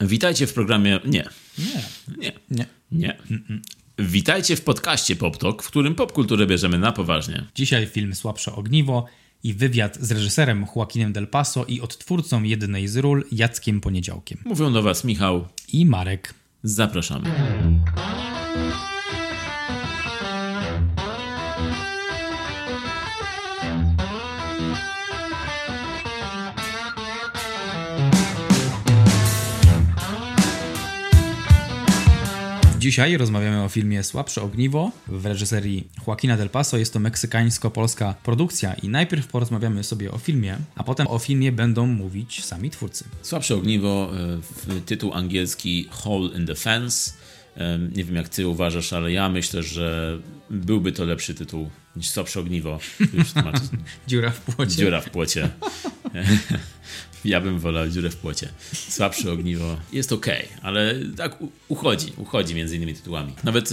Witajcie w programie. Nie. Nie. Nie. Nie. Nie. Witajcie w podcaście PopTok, w którym popkulturę bierzemy na poważnie. Dzisiaj film Słabsze Ogniwo i wywiad z reżyserem Joaquinem Del Paso i odtwórcą jednej z ról Jackiem Poniedziałkiem. Mówią do Was Michał. I Marek. Zapraszamy. Dzisiaj rozmawiamy o filmie Słabsze Ogniwo w reżyserii Joaquina Del Paso. Jest to meksykańsko-polska produkcja i najpierw porozmawiamy sobie o filmie, a potem o filmie będą mówić sami twórcy. Słabsze ogniwo, e, tytuł angielski Hole in the Fence. E, Nie wiem jak ty uważasz, ale ja myślę, że byłby to lepszy tytuł niż Słabsze ogniwo. Już tłumaczę. Dziura w płocie. Dziura w płocie. Ja bym wolał dziurę w płocie. Słabsze ogniwo jest okej, ale tak uchodzi, uchodzi między innymi tytułami. Nawet,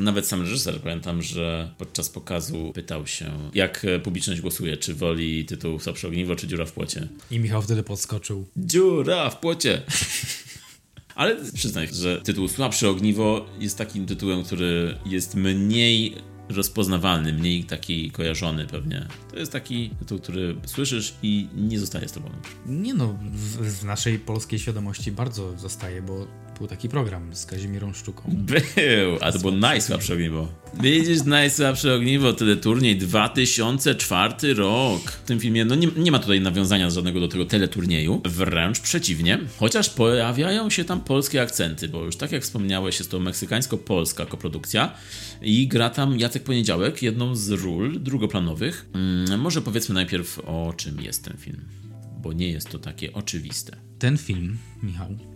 nawet sam reżyser, pamiętam, że podczas pokazu pytał się, jak e, publiczność głosuje, czy woli tytuł Słabsze ogniwo, czy dziura w płocie. I Michał wtedy podskoczył. Dziura w płocie! Ale przyznaj, że tytuł Słabsze ogniwo jest takim tytułem, który jest mniej rozpoznawalny, mniej taki kojarzony pewnie. To jest taki tytuł, który słyszysz i nie zostaje z tobą. Nie no, w, w naszej polskiej świadomości bardzo zostaje, bo był taki program z Kazimierą Szczuką. Był, a to było najsłabsze ogniwo. Widzisz, najsłabsze ogniwo, teleturniej 2004 rok. W tym filmie, no nie, nie ma tutaj nawiązania żadnego do tego teleturnieju, wręcz przeciwnie, chociaż pojawiają się tam polskie akcenty, bo już tak jak wspomniałeś, jest to meksykańsko-polska koprodukcja i gra tam Jacek Poniedziałek, jedną z ról drugoplanowych. Mm, może powiedzmy najpierw o czym jest ten film, bo nie jest to takie oczywiste. Ten film, Michał,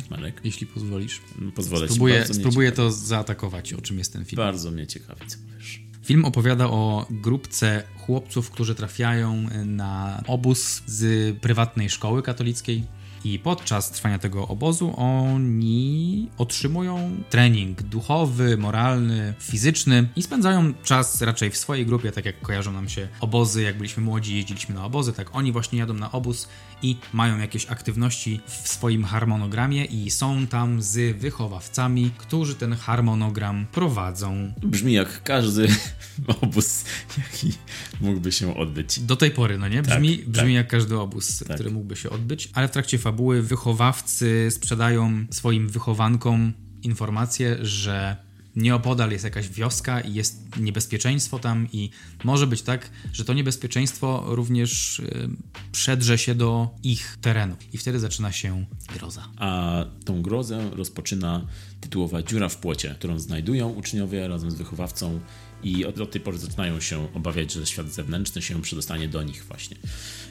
Tak, Marek? jeśli pozwolisz, Pozwolę ci, spróbuję, mnie spróbuję to zaatakować, o czym jest ten film. Bardzo mnie ciekawi, co powiesz. Film opowiada o grupce chłopców, którzy trafiają na obóz z prywatnej szkoły katolickiej. I podczas trwania tego obozu oni otrzymują trening duchowy, moralny, fizyczny i spędzają czas raczej w swojej grupie, tak jak kojarzą nam się obozy, jak byliśmy młodzi, jeździliśmy na obozy, tak oni właśnie jadą na obóz i mają jakieś aktywności w swoim harmonogramie i są tam z wychowawcami, którzy ten harmonogram prowadzą. Brzmi jak każdy obóz, jaki mógłby się odbyć. Do tej pory, no nie? Brzmi, Tak, brzmi tak. jak każdy obóz, który mógłby się odbyć, ale w trakcie fabuły wychowawcy sprzedają swoim wychowankom informację, że nieopodal jest jakaś wioska i jest niebezpieczeństwo tam i może być tak, że to niebezpieczeństwo również y, przedrze się do ich terenu i wtedy zaczyna się groza. A tą grozę rozpoczyna tytułowa dziura w płocie, którą znajdują uczniowie razem z wychowawcą i od, od tej pory zaczynają się obawiać, że świat zewnętrzny się przedostanie do nich właśnie.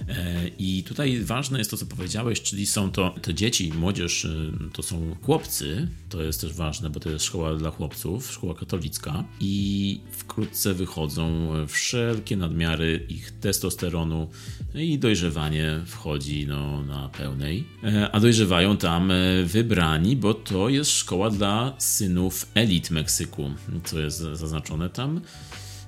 E, I tutaj ważne jest to, co powiedziałeś, czyli są to te dzieci, młodzież, y, to są chłopcy, to jest też ważne, bo to jest szkoła dla chłopców, szkoła katolicka i wkrótce wychodzą wszelkie nadmiary ich testosteronu i dojrzewanie wchodzi no, na pełnej. E, A dojrzewają tam e, wybrani, bo to jest szkoła dla synów elit Meksyku, co jest zaznaczone tam.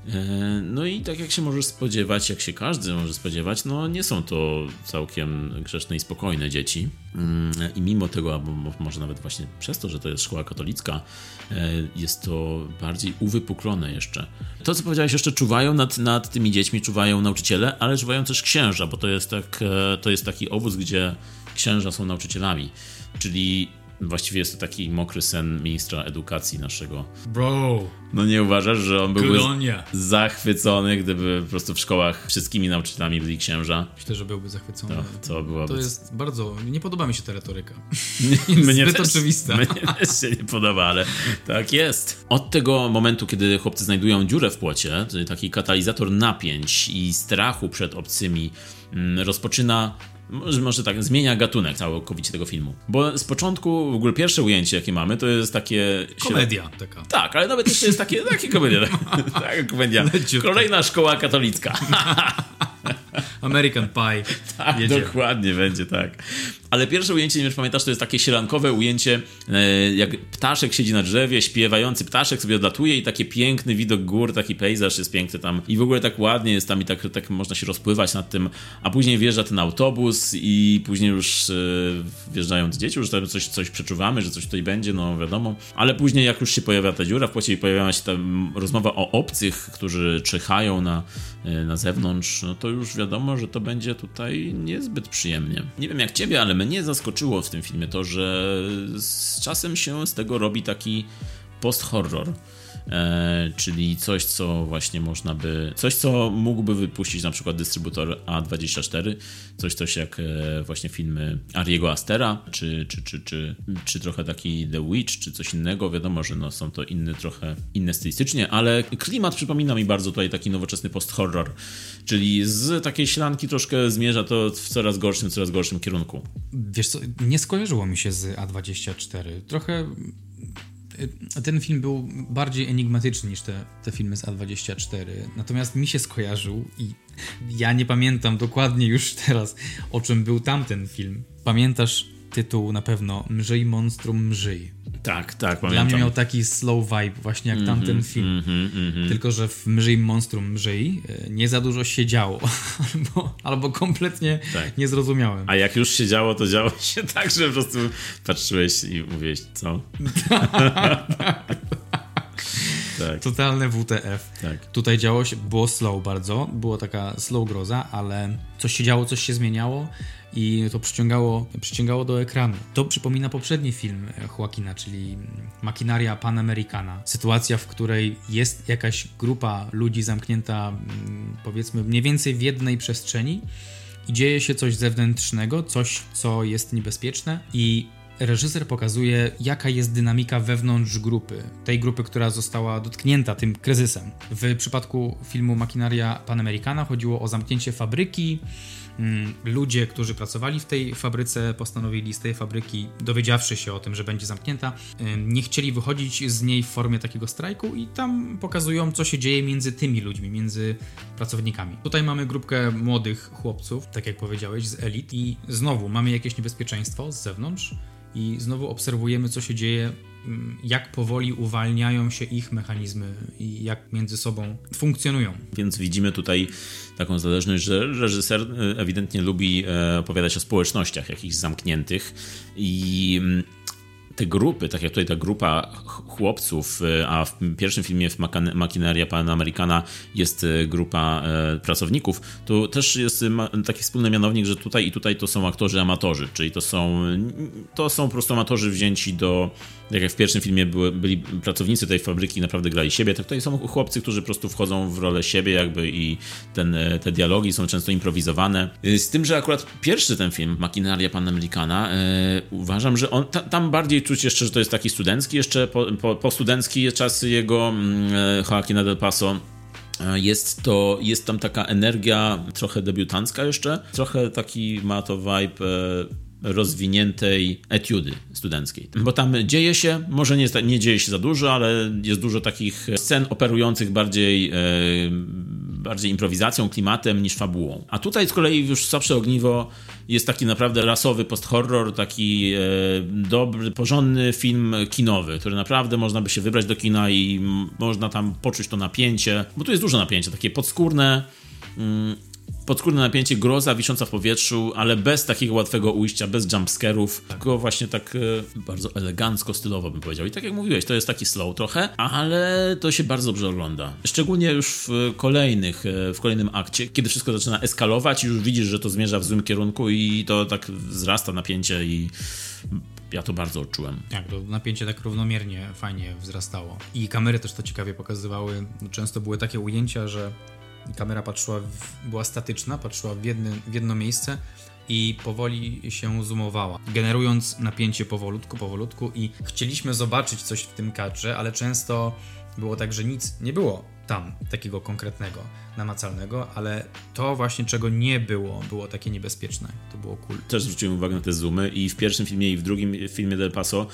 E, No i tak jak się możesz spodziewać, jak się każdy może spodziewać, no nie są to całkiem grzeczne i spokojne dzieci. Mm, I mimo tego, albo mo- może nawet właśnie przez to, że to jest szkoła katolicka, e, jest to bardziej uwypuklone jeszcze. To, co powiedziałeś, jeszcze czuwają nad, nad tymi dziećmi, czuwają nauczyciele, ale czuwają też księża, bo to jest, tak, e, to jest taki obóz, gdzie księża są nauczycielami. Czyli właściwie jest to taki mokry sen ministra edukacji naszego. Bro, No nie uważasz, że on byłby Kolonia. zachwycony, gdyby po prostu w szkołach wszystkimi nauczycielami byli księża? myślę, że byłby zachwycony. To, to byłoby... To jest bardzo... Nie podoba mi się ta retoryka. Mnie zbyt też, oczywista. Mnie też się nie podoba, ale tak jest. Od tego momentu, kiedy chłopcy znajdują dziurę w płocie, czyli taki katalizator napięć i strachu przed obcymi, mm, rozpoczyna. Może, tak, zmienia gatunek całkowicie tego filmu. Bo z początku, w ogóle pierwsze ujęcie, jakie mamy, to jest takie. Komedia taka. Tak, ale nawet jeszcze jest takie, takie komedia. Taka komedia. Kolejna szkoła katolicka. American Pie. tak, jedzie. dokładnie będzie tak. Ale pierwsze ujęcie, nie wiem, czy pamiętasz, to jest takie sielankowe ujęcie, e, jak ptaszek siedzi na drzewie, śpiewający ptaszek sobie odlatuje i taki piękny widok gór, taki pejzaż jest piękny tam i w ogóle tak ładnie jest tam i tak, tak można się rozpływać nad tym, a później wjeżdża ten autobus i później już e, wjeżdżają dzieci, już tam coś, coś przeczuwamy, że coś tutaj będzie, no wiadomo, ale później jak już się pojawia ta dziura w płocie i pojawia się tam rozmowa o obcych, którzy czyhają na, e, na zewnątrz, no to już wiadomo, że to będzie tutaj niezbyt przyjemnie. Nie wiem jak ciebie, ale mnie zaskoczyło w tym filmie to, że z czasem się z tego robi taki post-horror. E, czyli coś, co właśnie można by, coś, co mógłby wypuścić na przykład dystrybutor A24, coś, coś jak e, właśnie filmy Ariego Astera, czy, czy, czy, czy, czy trochę taki The Witch, czy coś innego. Wiadomo, że no, są to inne trochę, inne stylistycznie, ale klimat przypomina mi bardzo tutaj taki nowoczesny post-horror, czyli z takiej ślanki troszkę zmierza to w coraz gorszym, coraz gorszym kierunku. Wiesz co, nie skojarzyło mi się z A24. Trochę ten film był bardziej enigmatyczny niż te, te filmy z A24. Natomiast mi się skojarzył i ja nie pamiętam dokładnie już teraz, o czym był tamten film. Pamiętasz tytuł na pewno Mrzyj Monstrum Mrzyj. Tak, tak, pamiętam. Dla mnie miał taki slow vibe, właśnie jak mm -hmm, tamten film. Mm -hmm, mm -hmm. Tylko, że w Mrzyj Monstrum Mrzyj e, nie za dużo się działo. albo, albo kompletnie tak. nie zrozumiałem. A jak już się działo, to działo się tak, że po prostu patrzyłeś i mówiłeś, co? tak. Totalne WTF. Tak. Tutaj działo się, było slow bardzo, było taka slow groza, ale coś się działo, coś się zmieniało i to przyciągało, przyciągało do ekranu. To przypomina poprzedni film Joaquina, czyli Makinaria Panamericana. Sytuacja, w której jest jakaś grupa ludzi zamknięta mm, powiedzmy mniej więcej w jednej przestrzeni i dzieje się coś zewnętrznego, coś, co jest niebezpieczne i reżyser pokazuje, jaka jest dynamika wewnątrz grupy, tej grupy, która została dotknięta tym kryzysem. W przypadku filmu Makinaria Panamericana chodziło o zamknięcie fabryki, Mm, ludzie, którzy pracowali w tej fabryce, postanowili z tej fabryki, dowiedziawszy się o tym, że będzie zamknięta, nie chcieli wychodzić z niej w formie takiego strajku i tam pokazują, co się dzieje między tymi ludźmi, między pracownikami. Tutaj mamy grupkę młodych chłopców, tak jak powiedziałeś, z elit i znowu mamy jakieś niebezpieczeństwo z zewnątrz i znowu obserwujemy, co się dzieje Mm, jak powoli uwalniają się ich mechanizmy i jak między sobą funkcjonują. Więc widzimy tutaj taką zależność, że reżyser e, ewidentnie lubi e, opowiadać o społecznościach jakichś zamkniętych i mm, te grupy, tak jak tutaj ta grupa chłopców, e, a w pierwszym filmie w Makineria Panamericana jest grupa pracowników, to też jest taki wspólny mianownik, że tutaj i tutaj to są aktorzy amatorzy, czyli to są, to są po prostu amatorzy wzięci do jak w pierwszym filmie były, byli pracownicy tej fabryki naprawdę grali siebie, tak tutaj są chłopcy, którzy po prostu wchodzą w rolę siebie jakby i ten, e, te dialogi są często improwizowane. E, z tym, że akurat pierwszy ten film, Makinaria Panamericana, e, uważam, że on, ta, tam bardziej czuć jeszcze, że to jest taki studencki, jeszcze po, po, po studencki czas jego e, Joaquina del Paso jest to, jest tam taka energia trochę debiutancka jeszcze, trochę taki ma to vibe rozwiniętej etiudy studenckiej. Bo tam dzieje się, może nie, nie dzieje się za dużo, ale jest dużo takich scen operujących bardziej, e, bardziej improwizacją, klimatem niż fabułą. A tutaj z kolei już Słabsze Ogniwo jest taki naprawdę rasowy post-horror, taki e, dobry, porządny film kinowy, który naprawdę można by się wybrać do kina i można tam poczuć to napięcie, bo tu jest dużo napięcia, takie podskórne, mm, podskórne napięcie, groza wisząca w powietrzu, ale bez takiego łatwego ujścia, bez jumpscarów, tylko właśnie tak e, bardzo elegancko, stylowo bym powiedział. I tak jak mówiłeś, to jest taki slow trochę, ale to się bardzo dobrze ogląda. Szczególnie już w kolejnych, e, w kolejnym akcie, kiedy wszystko zaczyna eskalować i już widzisz, że to zmierza w złym kierunku i to tak wzrasta napięcie i ja to bardzo odczułem. Tak, to napięcie tak równomiernie, fajnie wzrastało. I kamery też to ciekawie pokazywały. Często były takie ujęcia, że kamera patrzyła, w, była statyczna, patrzyła w, w jedno miejsce i powoli się zoomowała, generując napięcie powolutku, powolutku i chcieliśmy zobaczyć coś w tym kadrze, ale często było tak, że nic nie było tam takiego konkretnego, namacalnego, ale to właśnie czego nie było, było takie niebezpieczne. To było cool. Też zwróciłem uwagę na te zoomy i w pierwszym filmie i w drugim filmie Del Paso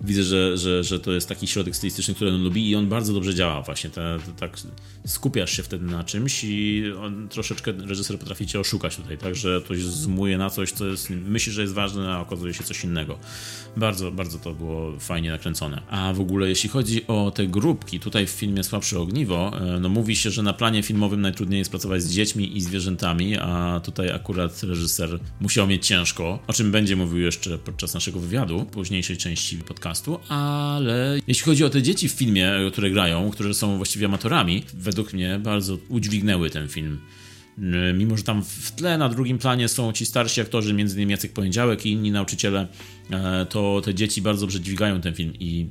widzę, że, że, że to jest taki środek stylistyczny, który on lubi i on bardzo dobrze działa właśnie. Te, te, tak skupiasz się wtedy na czymś i on troszeczkę reżyser potrafi cię oszukać tutaj, tak, że ktoś zoomuje na coś, co jest, myśli, że jest ważne, a okazuje się coś innego. Bardzo, bardzo to było fajnie nakręcone. A w ogóle jeśli chodzi o te grupki, tutaj w filmie Słabsze Ogniwo, e, no mówi się, że na planie filmowym najtrudniej jest pracować z dziećmi i zwierzętami, a tutaj akurat reżyser musiał mieć ciężko, o czym będzie mówił jeszcze podczas naszego wywiadu, późniejszej części podcastu, ale jeśli chodzi o te dzieci w filmie, które grają, które są właściwie amatorami, według mnie bardzo udźwignęły ten film. Mimo, że tam w tle na drugim planie są ci starsi aktorzy, między innymi Jacek Poniedziałek i inni nauczyciele, e, to te dzieci bardzo dobrze dźwigają ten film i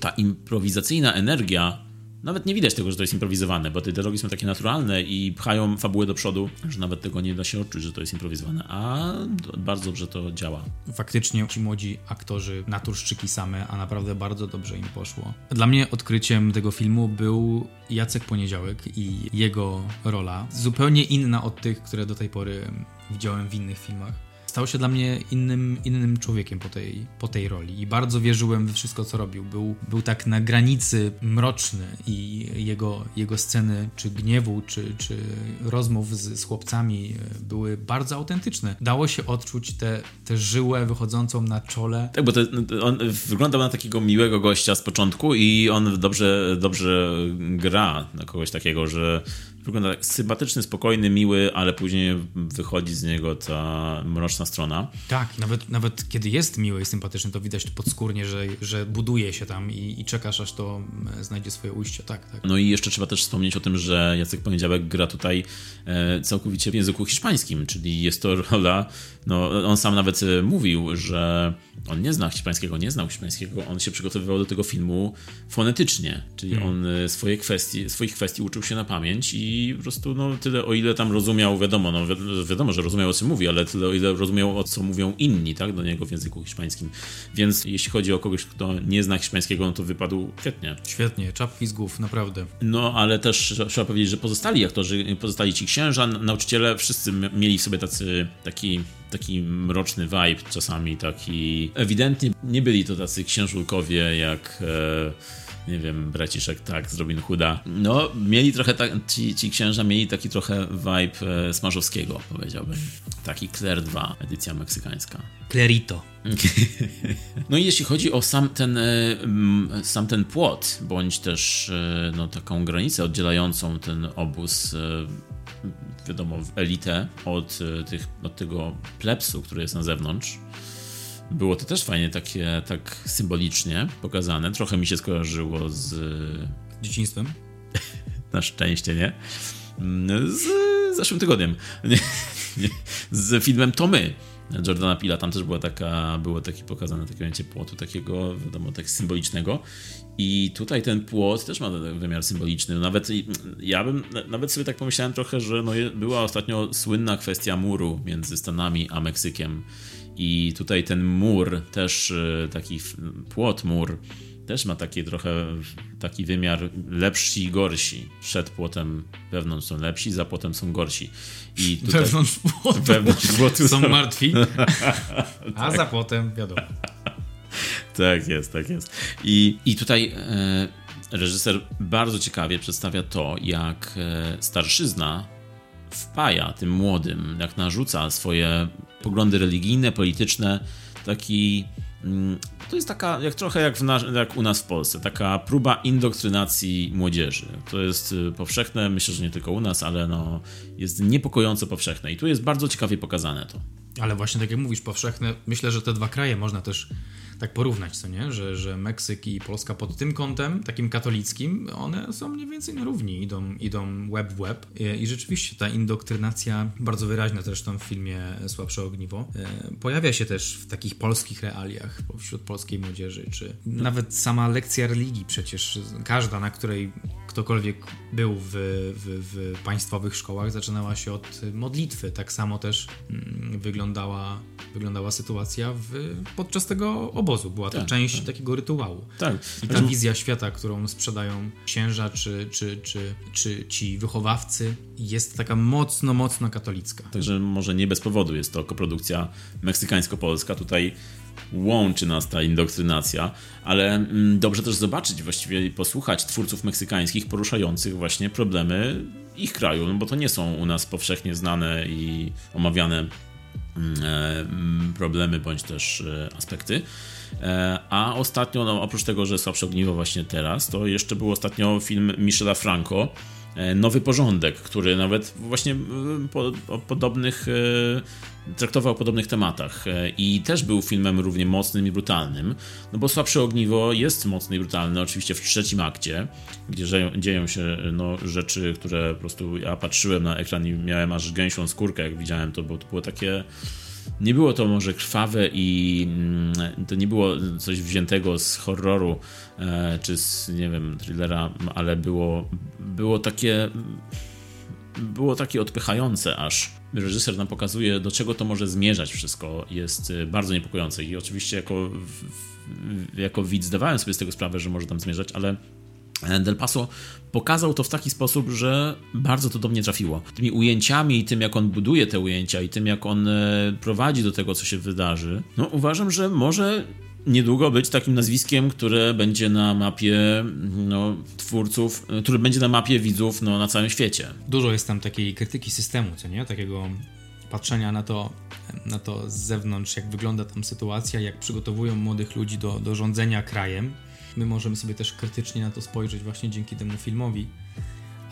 ta improwizacyjna energia nawet nie widać tego, że to jest improwizowane, bo te dialogi są takie naturalne i pchają fabułę do przodu, że nawet tego nie da się odczuć, że to jest improwizowane, a bardzo dobrze to działa. Faktycznie ci młodzi aktorzy naturszczyki same, a naprawdę bardzo dobrze im poszło. Dla mnie odkryciem tego filmu był Jacek Poniedziałek i jego rola, zupełnie inna od tych, które do tej pory widziałem w innych filmach stał się dla mnie innym, innym człowiekiem po tej, po tej roli i bardzo wierzyłem we wszystko, co robił. Był, był tak na granicy mroczny i jego, jego sceny, czy gniewu, czy, czy rozmów z, z chłopcami e, były bardzo autentyczne. Dało się odczuć tę żyłę wychodzącą na czole. Tak, bo to, on wyglądał na takiego miłego gościa z początku i on dobrze, dobrze gra na kogoś takiego, że wygląda tak sympatyczny, spokojny, miły, ale później wychodzi z niego ta mroczna strona. Tak, nawet, nawet kiedy jest miły i sympatyczny, to widać podskórnie, że, że buduje się tam i, i czekasz, aż to e, znajdzie swoje ujście. Tak, tak. No i jeszcze trzeba też wspomnieć o tym, że Jacek Poniedziałek gra tutaj e, całkowicie w języku hiszpańskim, czyli jest to rola, no on sam nawet e, mówił, że on nie zna hiszpańskiego, nie znał hiszpańskiego, on się przygotowywał do tego filmu fonetycznie, czyli hmm. on swoje kwestie, swoich kwestii uczył się na pamięć i i po prostu no, tyle, o ile tam rozumiał, wiadomo, no, wi wiadomo, że rozumiał o czym mówi, ale tyle, o ile rozumiał o co mówią inni, tak, do niego w języku hiszpańskim. Więc jeśli chodzi o kogoś, kto nie zna hiszpańskiego, no to wypadł świetnie. Świetnie, czapki z głów, naprawdę. No, ale też trzeba powiedzieć, że pozostali aktorzy, pozostali ci księża, nauczyciele, wszyscy mieli w sobie tacy, taki taki mroczny vibe czasami, taki ewidentnie nie byli to tacy księżulkowie jak e, nie wiem, braciszek tak z Robin Hooda. No, mieli trochę, tak, ci, ci księża mieli taki trochę vibe e, Smarzowskiego, powiedziałbym. Taki Claire 2, edycja meksykańska. Clarito. No i jeśli chodzi o sam ten, e, sam ten płot, bądź też e, no, taką granicę oddzielającą ten obóz wiadomo, elitę od, tych, od tego plepsu, który jest na zewnątrz, było to też fajnie takie, tak symbolicznie pokazane. Trochę mi się skojarzyło z... Dzieciństwem? Na szczęście, nie? Z zeszłym tygodniem. Nie, nie, z filmem To My. Jordana Pila, tam też była taka, było takie pokazane takie ujęcie płotu, takiego, wiadomo, tak symbolicznego. I tutaj ten płot też ma wymiar symboliczny. Nawet ja bym, nawet sobie tak pomyślałem trochę, że no, była ostatnio słynna kwestia muru między Stanami a Meksykiem. I tutaj ten mur, też e, taki płot mur, też ma taki trochę taki wymiar lepsi i gorsi. Przed płotem wewnątrz są lepsi, za płotem są gorsi. I tutaj wewnątrz płotu, wewnątrz płotu są, są martwi, a za płotem wiadomo. Tak jest, tak jest. I, i tutaj e, reżyser bardzo ciekawie przedstawia to, jak e, starszyzna wpaja tym młodym, jak narzuca swoje poglądy religijne, polityczne, taki. Mm, to jest taka, jak trochę jak, jak, u nas w Polsce, taka próba indoktrynacji młodzieży. To jest y, powszechne, myślę, że nie tylko u nas, ale no, jest niepokojąco powszechne i tu jest bardzo ciekawie pokazane to. Ale właśnie tak jak mówisz, powszechne, myślę, że te dwa kraje można też tak porównać, co nie? Że, że Meksyk i Polska pod tym kątem, takim katolickim, one są mniej więcej na równi, idą, idą web w web. I rzeczywiście ta indoktrynacja, bardzo wyraźna zresztą w filmie Słabsze Ogniwo, e, pojawia się też w takich polskich realiach wśród polskiej młodzieży, czy nawet sama lekcja religii przecież, każda, na której ktokolwiek był w, w, w, państwowych szkołach, zaczynała się od modlitwy. Tak samo też mm, wyglądała, wyglądała sytuacja w, podczas tego obozu. Była to tak, część tak. takiego rytuału. Tak. I ta wizja świata, którą sprzedają księża czy, czy, czy, czy ci wychowawcy, jest taka mocno, mocno katolicka. Także może nie bez powodu jest to koprodukcja meksykańsko-polska. Tutaj łączy nas ta indoktrynacja, ale mm, dobrze też zobaczyć, właściwie posłuchać twórców meksykańskich poruszających właśnie problemy ich kraju, no bo to nie są u nas powszechnie znane i omawiane mm, e, mm, problemy bądź też e, aspekty. E, a ostatnio, no, oprócz tego, że Słabsze Ogniwo właśnie teraz, to jeszcze był ostatnio film Michela Franco, Nowy Porządek, który nawet właśnie po, o podobnych traktował o podobnych tematach. E, i też był filmem równie mocnym i brutalnym, no bo Słabsze Ogniwo jest mocny i brutalny, oczywiście w trzecim akcie, gdzie dzieją się no, rzeczy, które po prostu ja patrzyłem na ekran i miałem aż gęsią skórkę, jak widziałem to, bo to było takie nie było to może krwawe i mm, to nie było coś wziętego z horroru e, czy z, nie wiem, thrillera, ale było, było takie było takie odpychające aż. Reżyser nam pokazuje, do czego to może zmierzać wszystko. Jest y, bardzo niepokojące i oczywiście jako, jako widz zdawałem sobie z tego sprawę, że może tam zmierzać, ale e, Del Paso pokazał to w taki sposób, że bardzo to do mnie trafiło. Tymi ujęciami i tym, jak on buduje te ujęcia i tym, jak on e, prowadzi do tego, co się wydarzy, no uważam, że może niedługo być takim nazwiskiem, które będzie na mapie no, twórców, który będzie na mapie widzów no, na całym świecie. Dużo jest tam takiej krytyki systemu, co nie? Takiego patrzenia na to, na to z zewnątrz, jak wygląda tam sytuacja, jak przygotowują młodych ludzi do, do rządzenia krajem. My możemy sobie też krytycznie na to spojrzeć właśnie dzięki temu filmowi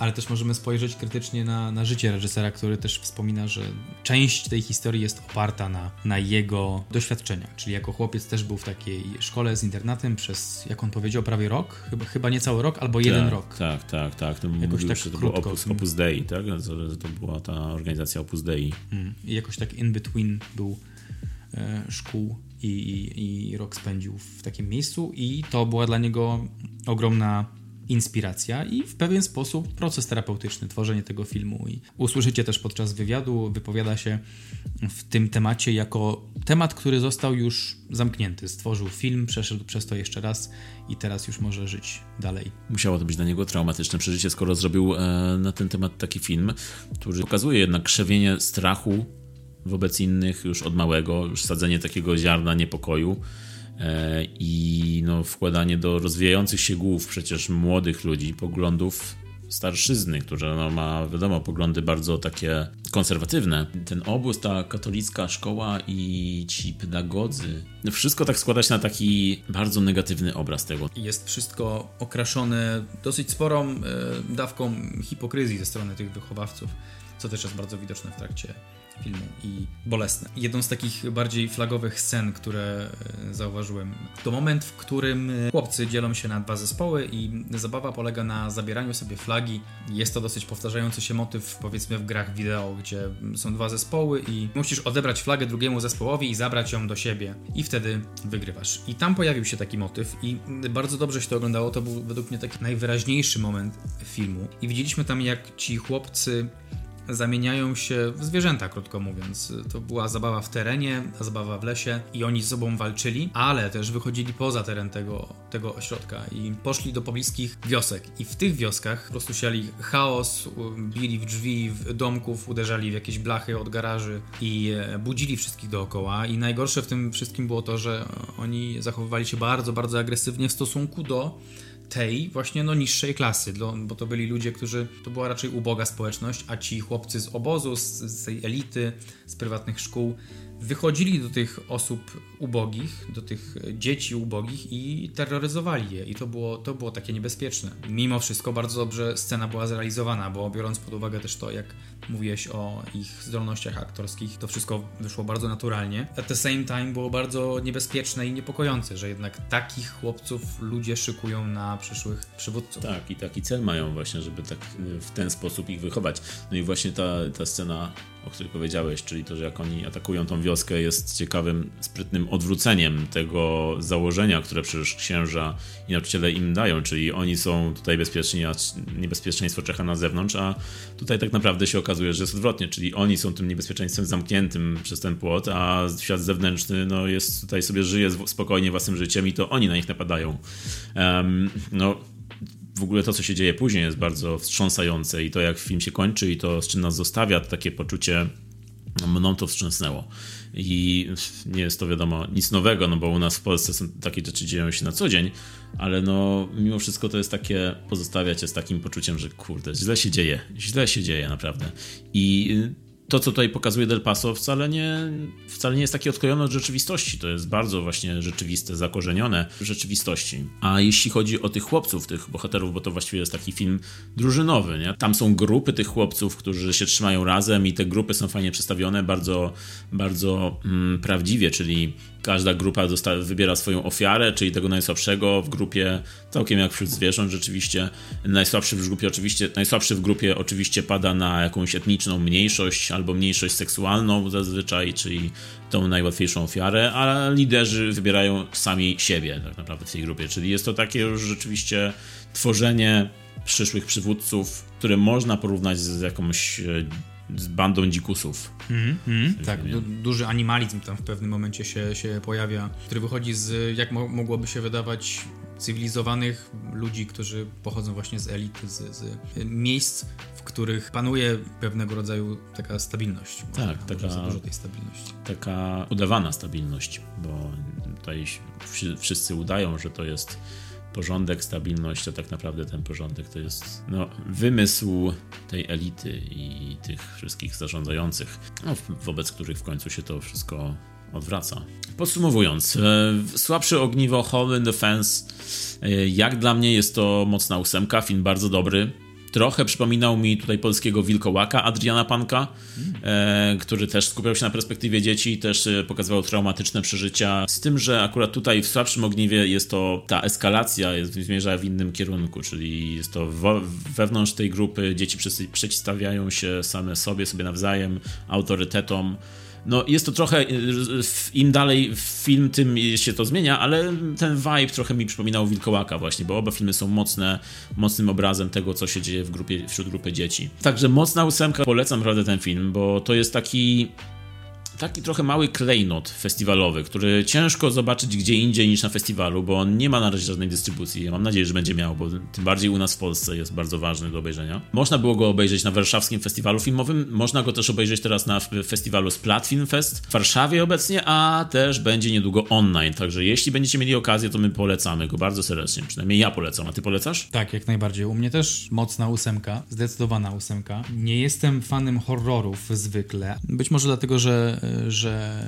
ale też możemy spojrzeć krytycznie na, na życie reżysera, który też wspomina, że część tej historii jest oparta na, na jego doświadczeniach. Czyli jako chłopiec też był w takiej szkole z internatem przez, jak on powiedział, prawie rok, chyba, chyba nie cały rok, albo jeden tak, rok. Tak, tak, tak. To jakoś tak to krótko. Opus, Opus Dei, tak? To, to była ta organizacja Opus Dei. Mm. I jakoś tak in between był e, szkół i, i, i rok spędził w takim miejscu i to była dla niego ogromna inspiracja i w pewien sposób proces terapeutyczny, tworzenie tego filmu. I usłyszycie też podczas wywiadu, wypowiada się w tym temacie jako temat, który został już zamknięty. Stworzył film, przeszedł przez to jeszcze raz i teraz już może żyć dalej. Musiało to być dla niego traumatyczne przeżycie, skoro zrobił e, na ten temat taki film, który pokazuje jednak krzewienie strachu wobec innych już od małego, już sadzenie takiego ziarna niepokoju E, i no, wkładanie do rozwijających się głów przecież młodych ludzi poglądów starszyzny, która no, ma, wiadomo, poglądy bardzo takie konserwatywne. Ten obóz, ta katolicka szkoła i ci pedagodzy, no wszystko tak składa się na taki bardzo negatywny obraz tego. Jest wszystko okraszone dosyć sporą e, dawką hipokryzji ze strony tych wychowawców, co też jest bardzo widoczne w trakcie filmu i bolesne. Jedną z takich bardziej flagowych scen, które e, zauważyłem, to moment, w którym e, chłopcy dzielą się na dwa zespoły i zabawa polega na zabieraniu sobie flagi. Jest to dosyć powtarzający się motyw, powiedzmy, w grach wideo, gdzie są dwa zespoły i musisz odebrać flagę drugiemu zespołowi i zabrać ją do siebie i wtedy wygrywasz. I tam pojawił się taki motyw i bardzo dobrze się to oglądało. To był według mnie taki najwyraźniejszy moment filmu. I widzieliśmy tam, jak ci chłopcy zamieniają się w zwierzęta, krótko mówiąc. To była zabawa w terenie, zabawa w lesie i oni z sobą walczyli, ale też wychodzili poza teren tego, tego ośrodka i poszli do pobliskich wiosek. I w tych wioskach po prostu siali chaos, bili w drzwi w domków, uderzali w jakieś blachy od garaży i e, budzili wszystkich dookoła. I najgorsze w tym wszystkim było to, że oni zachowywali się bardzo, bardzo agresywnie w stosunku do tej właśnie no niższej klasy, bo to byli ludzie, którzy, to była raczej uboga społeczność, a ci chłopcy z obozu, z, z tej elity, z prywatnych szkół, wychodzili do tych osób ubogich, do tych dzieci ubogich i terroryzowali je. I to było, to było takie niebezpieczne. Mimo wszystko bardzo dobrze scena była zrealizowana, bo biorąc pod uwagę też to, jak mówiłeś o ich zdolnościach aktorskich, to wszystko wyszło bardzo naturalnie. At the same time było bardzo niebezpieczne i niepokojące, że jednak takich chłopców ludzie szykują na przyszłych przywódców. Tak, i taki cel mają właśnie, żeby tak w ten sposób ich wychować. No i właśnie ta, ta scena o której powiedziałeś, czyli to, że jak oni atakują tą wioskę, jest ciekawym, sprytnym odwróceniem tego założenia, które przecież księża i nauczyciele im dają, czyli oni są tutaj bezpieczni, a niebezpieczeństwo czeka na zewnątrz, a tutaj tak naprawdę się okazuje, że jest odwrotnie, czyli oni są tym niebezpieczeństwem zamkniętym przez ten płot, a świat zewnętrzny no, jest tutaj sobie żyje spokojnie własnym życiem i to oni na nich napadają. Um, no, w ogóle to, co się dzieje później, jest bardzo wstrząsające i to, jak film się kończy i to, z czym nas zostawia, to takie poczucie, mną to wstrząsnęło. I nie jest to wiadomo nic nowego, no bo u nas w Polsce są, takie rzeczy dzieją się na co dzień, ale no mimo wszystko to jest takie, pozostawia cię z takim poczuciem, że kurde, źle się dzieje, źle się dzieje naprawdę. I to, co tutaj pokazuje Del Paso, wcale nie, wcale nie jest takie odklejone od rzeczywistości. To jest bardzo właśnie rzeczywiste, zakorzenione w rzeczywistości. A jeśli chodzi o tych chłopców, tych bohaterów, bo to właściwie jest taki film drużynowy, nie? Tam są grupy tych chłopców, którzy się trzymają razem i te grupy są fajnie przedstawione, bardzo, bardzo mm, prawdziwie, czyli każda grupa wybiera swoją ofiarę, czyli tego najsłabszego w grupie, całkiem jak wśród zwierząt rzeczywiście. Najsłabszy w grupie oczywiście, najsłabszy w grupie oczywiście pada na jakąś etniczną mniejszość albo mniejszość seksualną zazwyczaj, czyli tą najłatwiejszą ofiarę, a liderzy wybierają sami siebie tak naprawdę w tej grupie, czyli jest to takie już rzeczywiście tworzenie przyszłych przywódców, które można porównać z jakąś e, z bandą dzikusów. Mm, mm, tak, du duży animalizm tam w pewnym momencie się, się pojawia, który wychodzi z, jak mo mogłoby się wydawać, cywilizowanych ludzi, którzy pochodzą właśnie z elity, z, z miejsc, w których panuje pewnego rodzaju taka stabilność. Tak, taka, za dużo tej stabilności. Taka udawana stabilność, bo tutaj wszyscy udają, że to jest porządek, stabilność, to tak naprawdę ten porządek to jest no, wymysł tej elity i tych wszystkich zarządzających, no, wobec których w końcu się to wszystko odwraca. Podsumowując, e, słabsze ogniwo the Fence, e, jak dla mnie jest to mocna ósemka, film bardzo dobry, Trochę przypominał mi tutaj polskiego wilkołaka Adriana Panka, e, który też skupiał się na perspektywie dzieci, też e, pokazywał traumatyczne przeżycia. Z tym, że akurat tutaj w słabszym ogniwie jest to ta eskalacja, jest, zmierza w innym kierunku, czyli jest to wewnątrz tej grupy dzieci przeciwstawiają się same sobie, sobie nawzajem, autorytetom no jest to trochę, y, im dalej film, tym się to zmienia, ale ten vibe trochę mi przypominał Wilkołaka właśnie, bo oba filmy są mocne, mocnym obrazem tego, co się dzieje w grupie, wśród grupy dzieci. Także mocna ósemka, polecam naprawdę ten film, bo to jest taki taki trochę mały klejnot festiwalowy, który ciężko zobaczyć gdzie indziej niż na festiwalu, bo on nie ma na razie żadnej dystrybucji. Ja mam nadzieję, że będzie miał, bo tym bardziej u nas w Polsce jest bardzo ważny do obejrzenia. Można było go obejrzeć na warszawskim festiwalu filmowym, można go też obejrzeć teraz na festiwalu Splat Film Fest w Warszawie obecnie, a też będzie niedługo online. Także jeśli będziecie mieli okazję, to my polecamy go bardzo serdecznie. Przynajmniej ja polecam. A ty polecasz? Tak, jak najbardziej. U mnie też mocna ósemka, zdecydowana ósemka. Nie jestem fanem horrorów zwykle. Być może dlatego, że że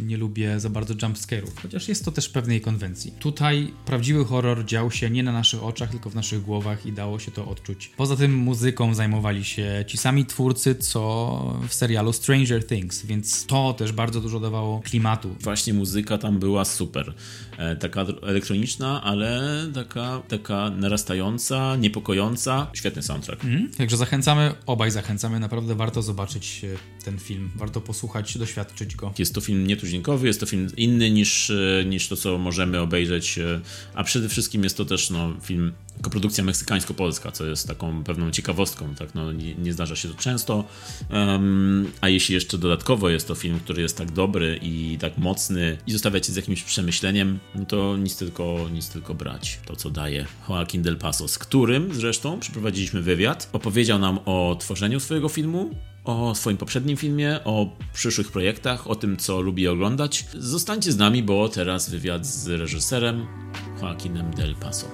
nie lubię za bardzo jumpscare'ów, chociaż jest to też pewnej konwencji. Tutaj prawdziwy horror dział się nie na naszych oczach, tylko w naszych głowach i dało się to odczuć. Poza tym muzyką zajmowali się ci sami twórcy, co w serialu Stranger Things, więc to też bardzo dużo dawało klimatu. Właśnie muzyka tam była super. E, taka elektroniczna, ale taka, taka narastająca, niepokojąca. Świetny soundtrack. Mm, także zachęcamy, obaj zachęcamy, naprawdę warto zobaczyć e, ten film, warto posłuchać, doświadczyć go. Jest to film nietuzinkowy, jest to film inny niż, e, niż to, co możemy obejrzeć, a przede wszystkim jest to też no, film koprodukcja meksykańsko-polska, co jest taką pewną ciekawostką, tak, no, nie, nie zdarza się to często, um, a jeśli jeszcze dodatkowo jest to film, który jest tak dobry i tak mocny i zostawia cię z jakimś przemyśleniem, no to nic tylko, nic tylko brać to, co daje Joaquin Del Paso, z którym zresztą przeprowadziliśmy wywiad, opowiedział nam o tworzeniu swojego filmu, o swoim poprzednim filmie, o przyszłych projektach, o tym, co lubi oglądać. Zostańcie z nami, bo teraz wywiad z reżyserem Joaquinem Del Paso.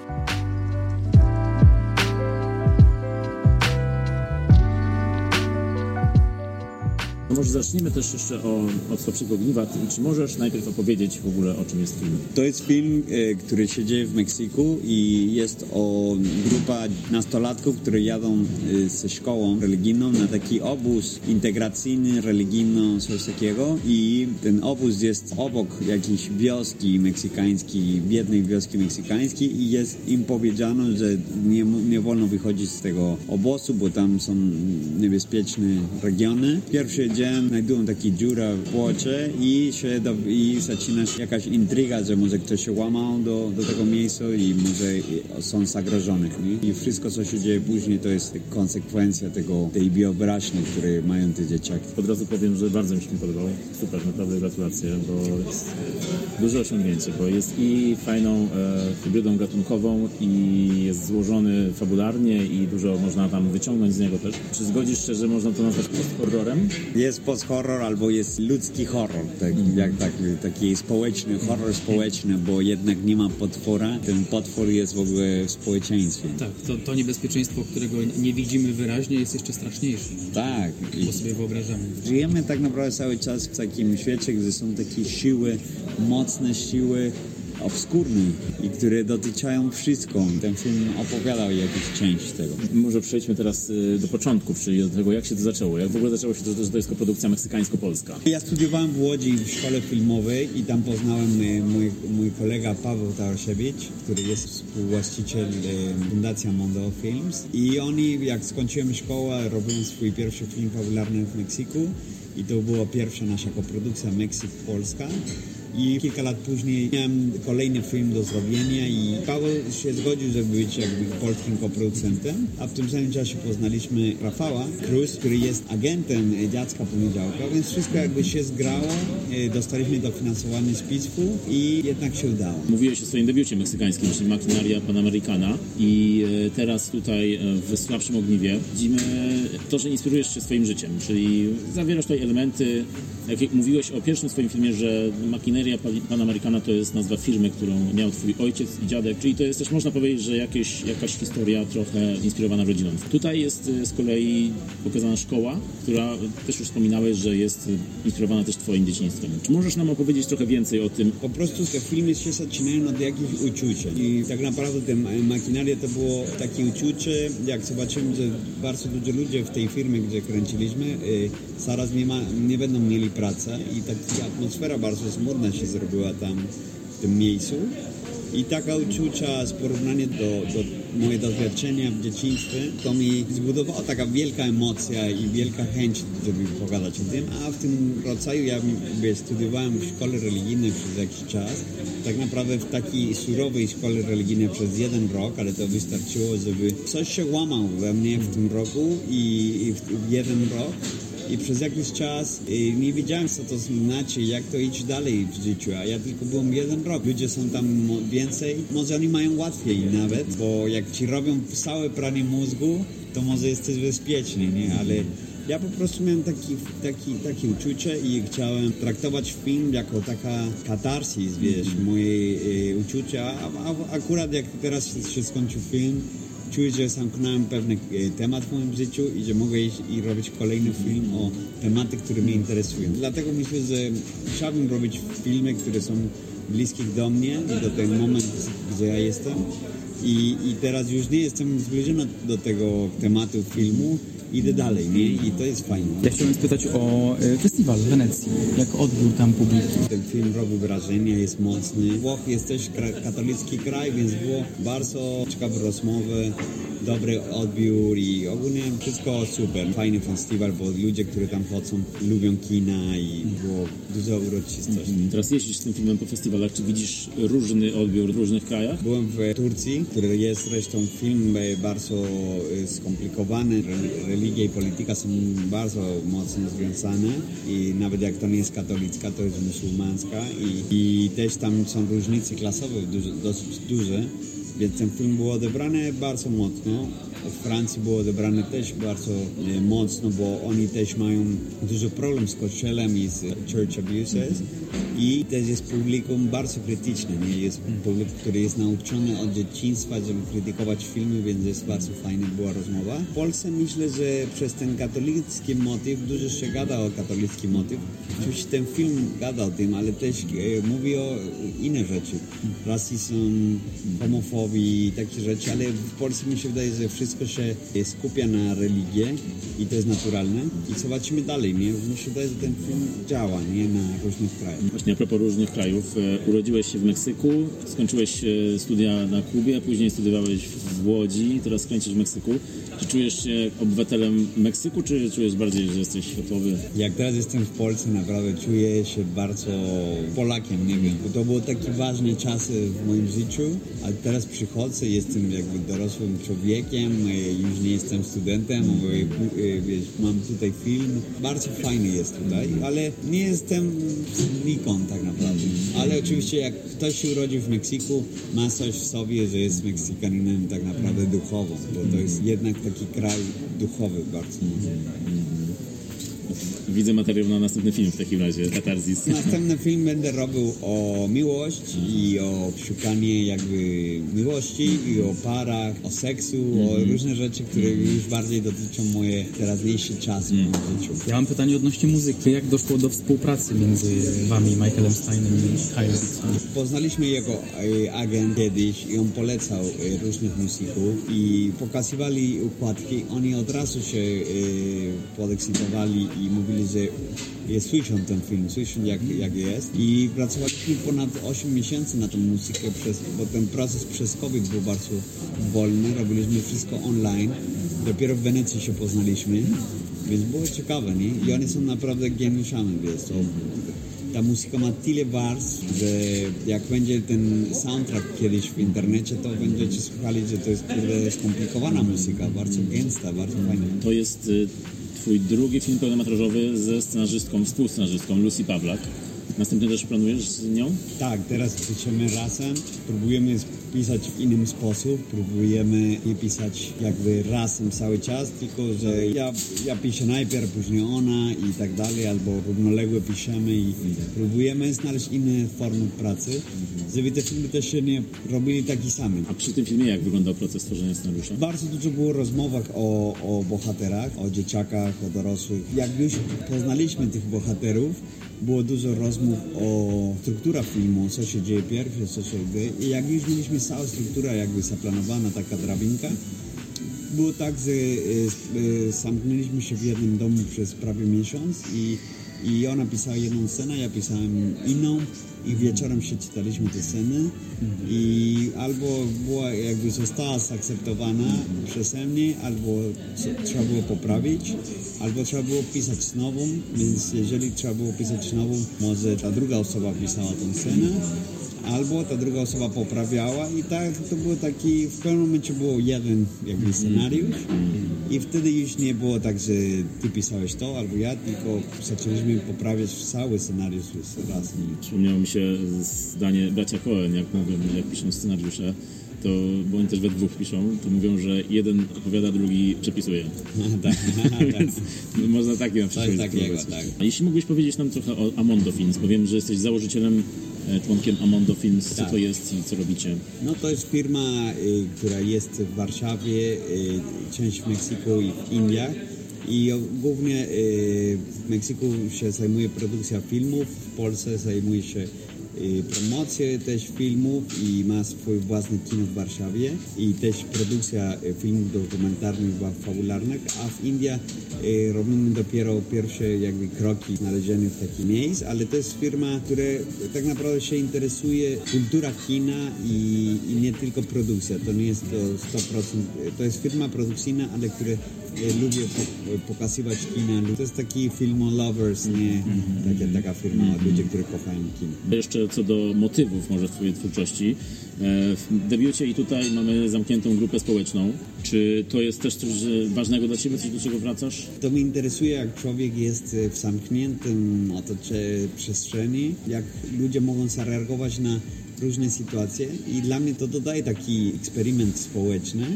Może zacznijmy też jeszcze o, od Słabszego Ogniwa. Czy możesz najpierw opowiedzieć w ogóle o czym jest film? To jest film, e, który się dzieje w Meksyku i jest o grupa nastolatków, które jadą e, ze szkołą religijną na taki obóz integracyjny, religijny, coś takiego i ten obóz jest obok jakiejś wioski meksykańskiej, biednej wioski meksykańskiej i jest im powiedziano, że nie, nie wolno wychodzić z tego obozu, bo tam są niebezpieczne regiony. Pierwszy dzień widziałem, znajdują taki dziura w płocie i się do, i zaczyna się jakaś intryga, że może ktoś się łamał do, do tego miejsca i może są zagrożone. Nie? I wszystko, co się dzieje później, to jest konsekwencja tego, tej wyobraźni, które mają te dzieciaki. Od razu powiem, że bardzo mi się podobało. Super, naprawdę gratulacje, bo jest duże osiągnięcie, bo jest i fajną e, hybrydą gatunkową i jest złożony fabularnie i dużo można tam wyciągnąć z niego też. Czy zgodzisz się, że można to nazwać post-horrorem? Jest post-horror albo jest ludzki horror, tak, mm. jak tak, taki społeczny, horror społeczny, bo jednak nie ma potwora. Ten potwór jest w ogóle w społeczeństwie. Tak, to, to niebezpieczeństwo, którego nie widzimy wyraźnie, jest jeszcze straszniejsze. Tak. Bo sobie wyobrażamy. Żyjemy tak naprawdę cały czas w takim świecie, gdzie są takie siły, mocne siły, obskurny i które dotykają wszystko. Ten film opowiadał jakąś część tego. Może przejdźmy teraz y, do początków, czyli do tego, jak się to zaczęło. Jak w ogóle zaczęło się to, że to jest produkcja meksykańsko-polska? Ja studiowałem w Łodzi w szkole filmowej i tam poznałem y, mój, mój kolega Paweł Tarasiewicz, który jest współwłaściciel y, Fundacja Mondo Films i oni, jak skończyłem szkołę, robiłem swój pierwszy film fabularny w Meksyku i to była pierwsza nasza koprodukcja Meksyk-Polska i kilka lat później miałem kolejny film do zrobienia i Paweł się zgodził, żeby być jakby polskim koproducentem, a w tym samym czasie poznaliśmy Rafała Cruz, który jest agentem Dziadzka Poniedziałka, więc wszystko jakby się zgrało, e, dostaliśmy dofinansowanie z PISF-u i jednak się udało. Mówiłeś o swoim debiucie meksykańskim, czyli Maquinaria Panamericana. I e, teraz tutaj e, w Słabszym Ogniwie widzimy to, że inspirujesz się swoim życiem, czyli zawierasz tutaj elementy, jak mówiłeś o pierwszym swoim filmie, że Maquinaria Rafineria Panamericana to jest nazwa firmy, którą miał twój ojciec i dziadek, czyli to jest też można powiedzieć, że jakieś, jakaś historia trochę inspirowana rodziną. Tutaj jest y, z kolei pokazana szkoła, która też już wspominałeś, że jest inspirowana też twoim dzieciństwem. Czy możesz nam opowiedzieć trochę więcej o tym? Po prostu te filmy się zaczynają od jakichś uczuć i tak naprawdę te makineria to było takie uczucie, jak zobaczymy, że bardzo dużo ludzi w tej firmie, gdzie kręciliśmy, zaraz nie, ma, nie będą mieli pracy i taka atmosfera bardzo smutna się zrobiła tam w tym miejscu. I taka uczucia z porównania do, do moje doświadczenia w dzieciństwie, to mi zbudowała taka wielka emocja i wielka chęć, żeby pogadać o tym. A w tym rodzaju ja studiowałem w szkole religijnej przez jakiś czas. Tak naprawdę w takiej surowej szkole religijnej przez jeden rok, ale to wystarczyło, żeby coś się łamał we mnie w tym roku i w jeden rok i przez jakiś czas y, nie wiedziałem, co to znaczy, jak to iść dalej w życiu, a ja tylko byłem jeden rok. Ludzie są tam więcej, może oni mają łatwiej nawet, bo jak ci robią całe pranie mózgu, to może jesteś bezpieczny, nie? Ale ja po prostu miałem taki, taki, takie uczucie i chciałem traktować film jako taka katarsis, wiesz, moje y, uczucia, a, a, akurat jak teraz się skończył film, czuję, że zamknąłem pewny e, temat w moim życiu i że mogę iść i robić kolejny film o tematy, które mnie interesują. Dlatego myślę, że chciałbym robić filmy, które są bliskie do mnie i do tego momentu, gdzie ja jestem. I, I teraz już nie jestem zbliżony do tego tematu filmu, idę dalej, nie? I to jest fajne. Ja chciałem spytać o e, festiwal w Wenecji. Jak odbiór tam publiki? Ten film robi wrażenie, jest mocny. Włochy jest też katolicki kraj, więc było bardzo ciekawe rozmowy dobry odbiór i ogólnie wszystko super. Fajny festiwal, bo ludzie, którzy tam chodzą, lubią kina i było dużo uroczystości. Mm. Teraz jeździsz z tym filmem po festiwalach, czy widzisz różny odbiór w różnych krajach? Byłem w Turcji, który jest zresztą film bardzo e, skomplikowany. Religia i polityka są bardzo mocno związane i nawet jak to nie jest katolicka, to jest muzułmańska i, i też tam są różnice klasowe dosyć duże. Więc ten film był odebrany bardzo mocno. W Francji było odebrane też bardzo e, mocno, bo oni też mają dużo problem z kościołem i z church abuses. I też jest publikum bardzo krytyczne. Nie? Jest publikum, który jest nauczony od dzieciństwa, żeby krytykować filmy, więc jest bardzo fajna była rozmowa. W Polsce myślę, że przez ten katolicki motyw, dużo się gada o katolicki motyw. Oczywiście ten film gada o tym, ale też e, mówi o inne rzeczy. Rasizm, i takie rzeczy, ale w Polsce mi się wydaje, że wszystko się skupia na religię i to jest naturalne. I zobaczymy dalej, nie? Mi się wydaje, że ten film działa, nie? Na różnych krajach. Właśnie a propos różnych krajów. E, urodziłeś się w Meksyku, skończyłeś e, studia na Kubie, później studiowałeś w Łodzi, teraz kręcisz w Meksyku. Czy czujesz się obywatelem Meksyku, czy czujesz bardziej, że jesteś światowy? Jak teraz jestem w Polsce, naprawdę czuję się bardzo Polakiem, nie wiem. Bo to były takie ważne czasy w moim życiu, a teraz przychodzę, jestem jakby dorosłym człowiekiem, e, już nie jestem studentem, e, e, mam tutaj film. Bardzo fajny jest tutaj, ale nie jestem nikąd tak naprawdę. Ale oczywiście jak ktoś się urodził w Meksyku, ma coś w sobie, że jest Meksykaninem tak naprawdę duchowo, bo to jest jednak taki kraj duchowy bardzo. Widzę materiał na następny film w takim razie, Katarzis. Następny film będę robił o miłości i o szukanie jakby miłości i o parach, o seksu, o różne rzeczy, które już bardziej dotyczą moje teraźniejsze czasy w moim życiu. Ja mam pytanie odnośnie muzyki. Jak doszło do współpracy między wami, Michaelem Steinem i Hyrexem? Poznaliśmy jego e, agent kiedyś i on polecał e, różnych muzyków i pokazywali układki. Oni od razu się e, podekscytowali i mówili, że je słyszą ten film, słyszą jak, jak jest. I pracowaliśmy ponad 8 miesięcy na tą muzykę, przez, bo ten proces przez COVID był bardzo wolny. Robiliśmy wszystko online. Dopiero w Wenecji się poznaliśmy, więc było ciekawe, nie? I oni są naprawdę geniuszami, wiesz, to ta muzyka ma tyle warstw, że jak będzie ten soundtrack kiedyś w internecie, to będziecie słuchali, że to jest skomplikowana muzyka, bardzo gęsta, bardzo fajna. To jest y, twój drugi film pełnometrażowy ze scenarzystką, współscenarzystką Lucy Pawlak. Następnie też planujesz z nią? Tak, teraz piszemy razem, próbujemy pisać w innym sposób, próbujemy nie pisać jakby razem cały czas, tylko że ja, ja piszę najpierw, później ona i tak dalej, albo równolegle piszemy i próbujemy znaleźć inne formy pracy, żeby te filmy też się nie robili taki sami. A przy tym filmie jak wyglądał proces tworzenia scenariusza? Bardzo dużo było rozmowach o, o bohaterach, o dzieciakach, o dorosłych. Jak już poznaliśmy tych bohaterów, było dużo rozmów o strukturach filmu, co się dzieje pierwsze, co się dzieje. I jak już mieliśmy całą strukturę jakby zaplanowana, taka drabinka, było tak, że e, e, zamknęliśmy się w jednym domu przez prawie miesiąc i, i ona pisała jedną scenę, ja pisałem inną i wieczorem się czytaliśmy te sceny. I albo była jakby została zaakceptowana przeze mnie, albo trzeba było poprawić, albo trzeba było pisać znowu, więc jeżeli trzeba było pisać znowu, może ta druga osoba pisała tą scenę, albo ta druga osoba poprawiała i tak to było taki, w pewnym momencie było jeden jakby scenariusz i wtedy już nie było tak, że ty pisałeś to albo ja, tylko zaczęliśmy poprawiać cały scenariusz razem. Przypomniało mi się zdanie bracia Cohen, jak mówią, jak piszą scenariusze, to, bo oni też we dwóch piszą, to mówią, że jeden opowiada, drugi przepisuje. tak, Więc można takie na przykład takiego, tak. A jeśli mógłbyś powiedzieć nam trochę o Amondo Films, bo wiem, że jesteś założycielem, członkiem Amondo Films. Co Tak. to jest i co robicie? No to jest firma, y, która jest w Warszawie, y, część w Meksyku i w Indiach. I głównie y, w Meksyku się zajmuje produkcja filmów, w Polsce zajmuje się y, promocję też filmów i ma swój własny kino w Warszawie i też produkcja y, filmów dokumentalnych, fa- fabularnych, a w Indiach y, robimy dopiero pierwsze jakby kroki w znalezieniu takich miejsc, ale to jest firma, która tak naprawdę się interesuje kultura kina i, i nie tylko produkcja. To nie jest to 100%, to jest firma produkcyjna, ale które e, lubię po, pokazywać kina. To jest taki film lovers, nie taka, taka firma, ludzie, którzy kochają kino. Jeszcze co do motywów może w Twojej twórczości. E, W debiucie i tutaj mamy zamkniętą grupę społeczną. Czy to jest też coś ważnego dla Ciebie, coś do czego wracasz? To mnie interesuje, jak człowiek jest w zamkniętym otoczeniu przestrzeni, jak ludzie mogą zareagować na różne sytuacje i dla mnie to dodaje taki eksperyment społeczny,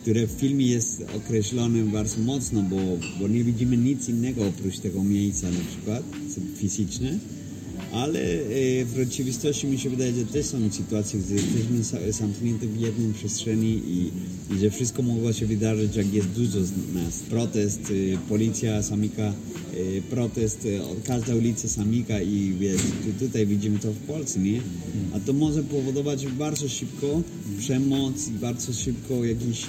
który w filmie jest określony bardzo mocno, bo, bo nie widzimy nic innego oprócz tego miejsca na przykład fizyczne. Ale e, w rzeczywistości mi się wydaje, że też są sytuacje, gdzie jesteśmy zamknięci w jednej przestrzeni i, i że wszystko mogło się wydarzyć, jak jest dużo z nas. Protest, e, policja samika, e, protest, każda ulica samika i wiesz, tu- tutaj widzimy to w Polsce, nie? A to może powodować bardzo szybko przemoc i bardzo szybko jakieś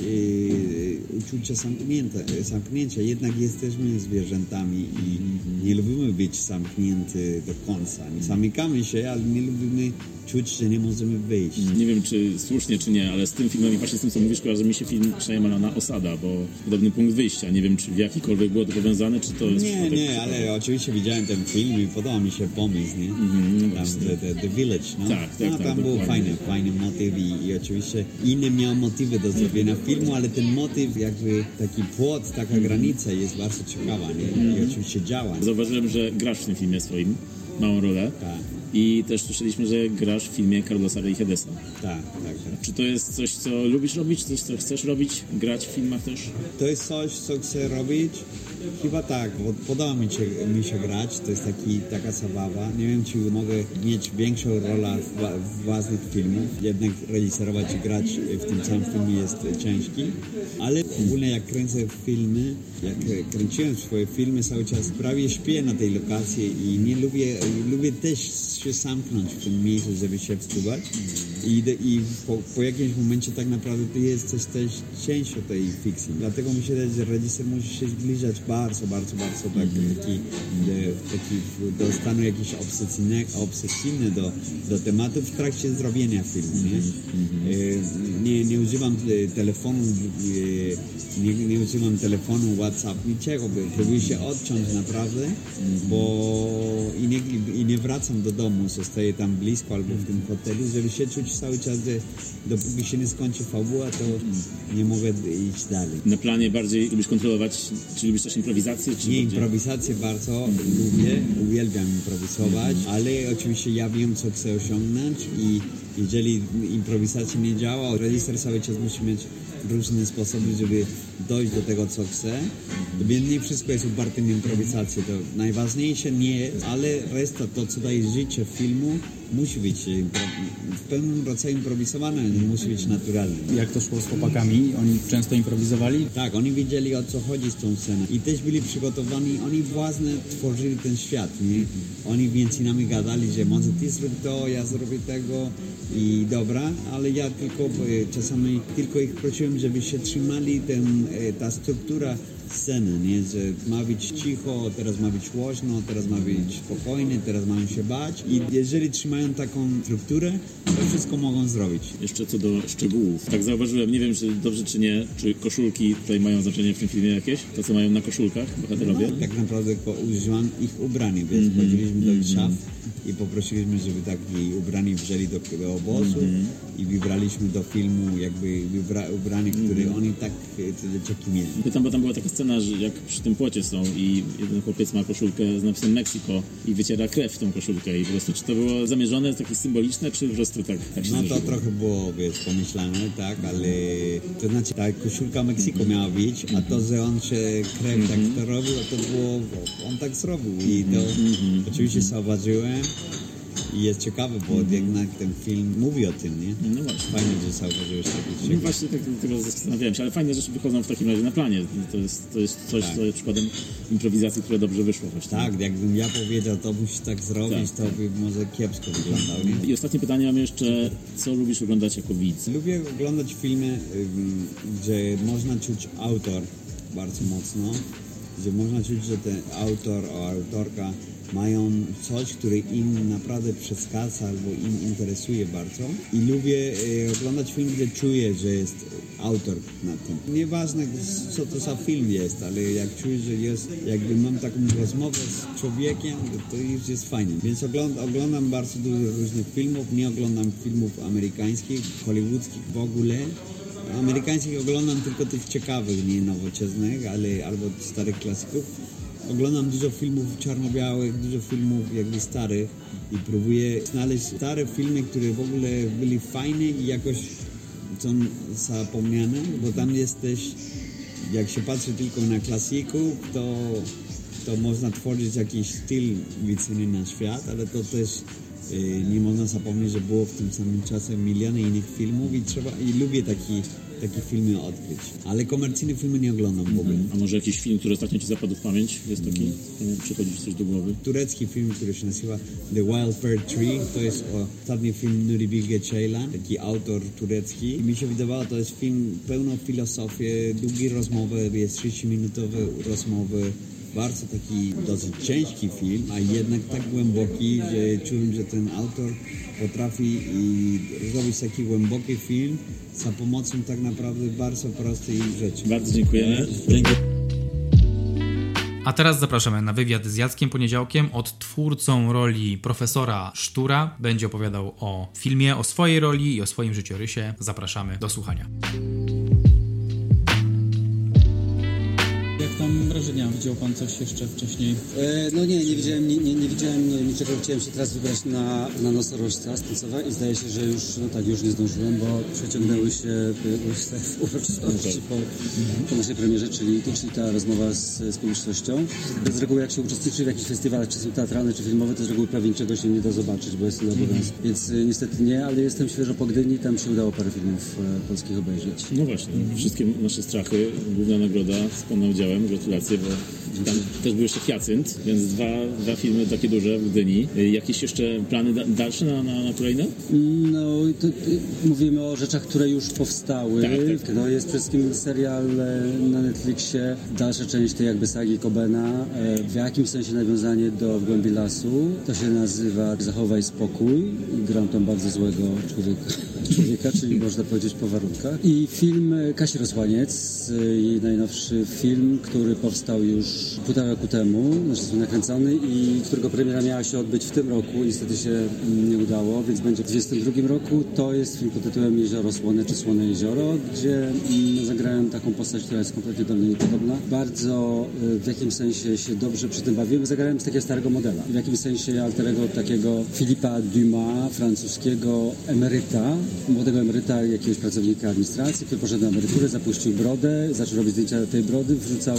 uczucie zamknięte, e, zamknięcia. Jednak jesteśmy zwierzętami i nie lubimy być zamknięty do końca. Zamykamy się, ale nie lubimy czuć, że nie możemy wyjść. Nie wiem, czy słusznie, czy nie, ale z tym filmem i właśnie z tym, co mówisz, kojarzy mi się film Shyamalana Osada, bo podobny punkt wyjścia. Nie wiem, czy w jakikolwiek było to powiązane, czy to jest Nie, nie, ale oczywiście widziałem ten film i podoba mi się pomysł, nie? Tam, the, the, the Village, no. Mhm, Tak, tak, no, tak, tam był dokładnie. fajny, fajny motyw i, i oczywiście inne miał motywy do zrobienia filmu, ale ten motyw, jakby taki płot, taka Mhm. granica jest bardzo ciekawa, nie? I oczywiście działa. Zauważyłem, że grasz w tym filmie swoim, małą rolę. Tak, I też słyszeliśmy, że grasz w filmie Carlosa Reichedesa. tak, tak, tak. Czy to jest coś, co lubisz robić, coś, co chcesz robić, grać w filmach też? To jest coś, co chcę robić? Chyba tak, bo podoba mi się, mi się grać, to jest taki, taka zabawa. Nie wiem, czy mogę mieć większą rolę w, w własnych filmów. Jednak reżyserować i grać w tym samym filmie jest ciężki. Ale ogólnie jak kręcę filmy, jak kręciłem swoje filmy cały czas, prawie śpię na tej lokacji i nie lubię, lubię też się zamknąć w tym miejscu, żeby się wczuwać. I, i po, po jakimś momencie tak naprawdę ty jesteś też częścią tej fikcji. Dlatego wydaje, że reżyser musi się zbliżać bardzo, bardzo, bardzo tak, taki, do, taki do stanu jakiś obsesyjny, obsesyjny do, do tematu w trakcie zrobienia filmu. Nie, E, nie, nie używam e, telefonu, e, nie, nie używam telefonu, WhatsApp, niczego. Próbuję się odciąć naprawdę, bo i nie, i nie wracam do domu, zostaję tam blisko albo w tym hotelu, żeby się czuć cały czas, że dopóki się nie skończy fabuła, to nie mogę iść dalej. Na planie bardziej lubisz kontrolować, czy lubisz też improwizację? Czy Nie, improwizację bardzo lubię, uwielbiam improwizować, ale oczywiście ja wiem, co chcę osiągnąć i jeżeli improwizacja nie działa, reżyser cały czas musi mieć różne sposoby, żeby dojść do tego, co chce. Więc nie wszystko jest oparte na improwizacji. To najważniejsze nie ale reszta, to co daje życie filmu, musi być w pewnym rodzaju improwizowane, nie musi być naturalne. Jak to szło z chłopakami? Oni często improwizowali? Tak, oni wiedzieli o co chodzi z tą sceną i też byli przygotowani, oni własne tworzyli ten świat, nie? Oni więcej nami gadali, że może ty zrób to, ja zrobię tego i dobra, ale ja tylko e, czasami tylko ich prosiłem, żeby się trzymali ten, e, ta struktura sceny, nie? Że ma być cicho, teraz ma być głośno, teraz ma być spokojnie, teraz mają się bać i jeżeli trzymają taką strukturę, to wszystko mogą zrobić. Jeszcze co do szczegółów. Tak zauważyłem, nie wiem, czy dobrze, czy nie, czy koszulki tutaj mają znaczenie w tym filmie jakieś? To, co mają na koszulkach bohaterowie? Tak naprawdę używam ich ubrań, więc chodziliśmy do ich szaf i poprosiliśmy, żeby taki ubrani wzięli do, do obozu i wybraliśmy do filmu jakby wybra, ubranie, które oni tak e, te dzieciaki mieli. Pytam, bo tam była taka scena, że jak przy tym płocie są i jeden chłopiec ma koszulkę z napisem Mexico i wyciera krew w tą koszulkę i po prostu, czy to było zamierzone, takie symboliczne, czy po prostu tak, tak się No to zdarzyło? trochę było, wiesz, pomyślane, tak, ale to znaczy ta koszulka Meksyku miała być, a to, że on się krew tak to robił, to było, on tak zrobił i to oczywiście zauważyłem i jest ciekawe, bo jednak ten film mówi o tym, nie? No właśnie. Fajnie, że zauważyłeś takie No właśnie tak tylko zastanawiałem się, ale fajne rzeczy wychodzą w takim razie na planie. To jest, to jest coś, Tak. co jest przykładem improwizacji, które dobrze wyszło właśnie. Tak, jakbym ja powiedział, to musisz tak zrobić, to by może kiepsko wyglądał, nie? I ostatnie pytanie mam jeszcze, co lubisz oglądać jako widz? Lubię oglądać filmy, gdzie można czuć autor bardzo mocno, gdzie można czuć, że ten autor o autorka mają coś, które im naprawdę przeszkadza albo im interesuje bardzo. I lubię e, oglądać film, gdzie czuję, że jest autor na tym. Nieważne, co to za film jest, ale jak czuję, że jest, jakby mam taką rozmowę z człowiekiem, to już jest fajnie. Więc oglądam, oglądam bardzo dużo różnych filmów. Nie oglądam filmów amerykańskich, hollywoodzkich w ogóle. Amerykańskich oglądam tylko tych ciekawych, nie nowoczesnych, ale albo starych klasyków. Oglądam dużo filmów czarno-białych, dużo filmów jakby starych i próbuję znaleźć stare filmy, które w ogóle byli fajne i jakoś są zapomniane, bo tam jesteś, jak się patrzy tylko na klasyków, to, to można tworzyć jakiś styl widzenia na świat, ale to też y, nie można zapomnieć, że było w tym samym czasie miliony innych filmów i trzeba i lubię taki, takie filmy odkryć. Ale komercyjne filmy nie oglądam w ogóle. A może jakiś film, który ostatnio ci zapadł w pamięć? Jest taki, mm. przychodzi ci coś do głowy? turecki film, który się nazywa The Wild Pear Tree. To jest ostatni film Nuri Bilge Ceylan, taki autor turecki. I mi się wydawało, to jest film pełno filozofii, długie rozmowy, jest 30-minutowe rozmowy bardzo taki dosyć ciężki film, a jednak tak głęboki, że czułem, że ten autor potrafi i zrobić taki głęboki film za pomocą tak naprawdę bardzo prostej rzeczy. Bardzo dziękujemy. Dzięki. A teraz zapraszamy na wywiad z Jackiem Poniedziałkiem od twórcą roli profesora Sztura. Będzie opowiadał o filmie, o swojej roli i o swoim życiorysie. Zapraszamy do słuchania. Jak tam wrażenia? Widział pan coś jeszcze wcześniej? E, No nie, nie widziałem, nie, nie, nie widziałem nie, niczego. Chciałem się teraz wybrać na, na nosorożca z i zdaje się, że już, no tak, już nie zdążyłem, bo przeciągnęły się y, uroczystości po, po naszej premierze, czyli, czyli ta rozmowa z, z publicznością. Z reguły jak się uczestniczy w jakichś festiwalach, czy są teatralne, czy filmowe, to z reguły prawie niczego się nie da zobaczyć, bo jest to obowiązek. Więc y, niestety nie, ale jestem świeżo po Gdyni, tam się udało parę filmów e, polskich obejrzeć. No właśnie, wszystkie nasze strachy, główna nagroda z Panem udziałem, gratulacje, bo tam też był jeszcze Hyacynt, więc dwa, dwa filmy takie duże w Gdyni. Jakieś jeszcze plany da- dalsze na, na, na kolejne? No, to, mówimy o rzeczach, które już powstały. Tak, tak. No, jest przede wszystkim serial e, na Netflixie, dalsza część tej jakby sagi Cobena, e, w jakimś sensie nawiązanie do W głębi lasu. To się nazywa Zachowaj spokój i gram tam bardzo złego człowieka, człowieka czyli można powiedzieć po warunkach. I film Kasi Rozłaniec, e, jej najnowszy film, który powstał już półtora roku temu, znaczy nakręcony i którego premiera miała się odbyć w tym roku. Niestety się mm, nie udało, więc będzie w 2022 roku. To jest film pod tytułem Jezioro Słone czy Słone Jezioro, gdzie mm, zagrałem taką postać, która jest kompletnie do mnie niepodobna. Bardzo y, w jakimś sensie się dobrze przy tym bawiłem. Zagrałem z takiego starego modela. W jakimś sensie alterego takiego Filipa Dumas, francuskiego emeryta, młodego emeryta, jakiegoś pracownika administracji, który poszedł na emeryturę, zapuścił brodę, zaczął robić zdjęcia tej brody, wrzucał,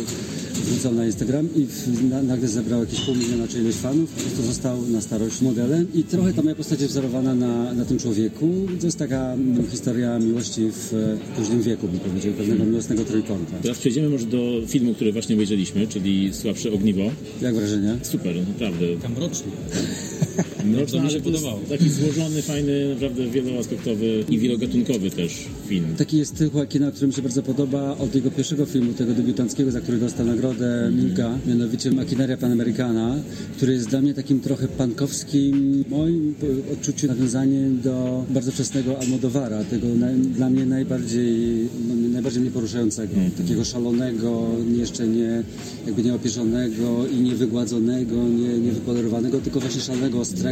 wrzucał na Instagram i w, na, nagle zebrał jakieś pół miliona czy ileś fanów, po prostu został na starość modelem i trochę ta moja postać jest wzorowana na, na tym człowieku. To jest taka mm, historia miłości w, w późnym wieku, bym powiedział, pewnego miłosnego trójkąta. Teraz przejdziemy może do filmu, który właśnie obejrzeliśmy, czyli Słabsze Ogniwo. Jak wrażenie? Super, naprawdę. Tam rocznie. Mroczny, mi się to podobało. taki złożony, fajny, naprawdę wieloaspektowy i wielogatunkowy też film. Taki jest styl Joaquina, który mi się bardzo podoba od jego pierwszego filmu, tego debiutanckiego, za który dostał nagrodę Milka, mianowicie Makineria Panamericana, który jest dla mnie takim trochę pankowskim, w moim odczuciu nawiązaniem do bardzo wczesnego Almodovara, tego naj, dla mnie najbardziej, no, najbardziej mnie poruszającego, takiego szalonego, jeszcze nie, jakby nieopieszonego i niewygładzonego, nie, niewypolerowanego, tylko właśnie szalonego, ostrego,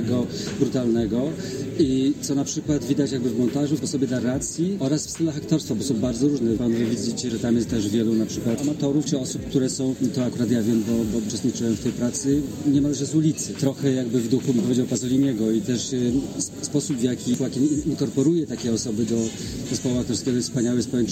brutalnego i co na przykład widać jakby w montażu, w sposobie narracji oraz w stylach aktorstwa, bo są bardzo różne. Panowie widzicie, że tam jest też wielu na przykład amatorów czy osób, które są, to akurat ja wiem, bo, bo uczestniczyłem w tej pracy, niemalże z ulicy. Trochę jakby w duchu, bym powiedział, Pasoliniego i też y, sp- sposób, w jaki Joaquin inkorporuje takie osoby do zespołu aktorskiego jest wspaniały, z pełen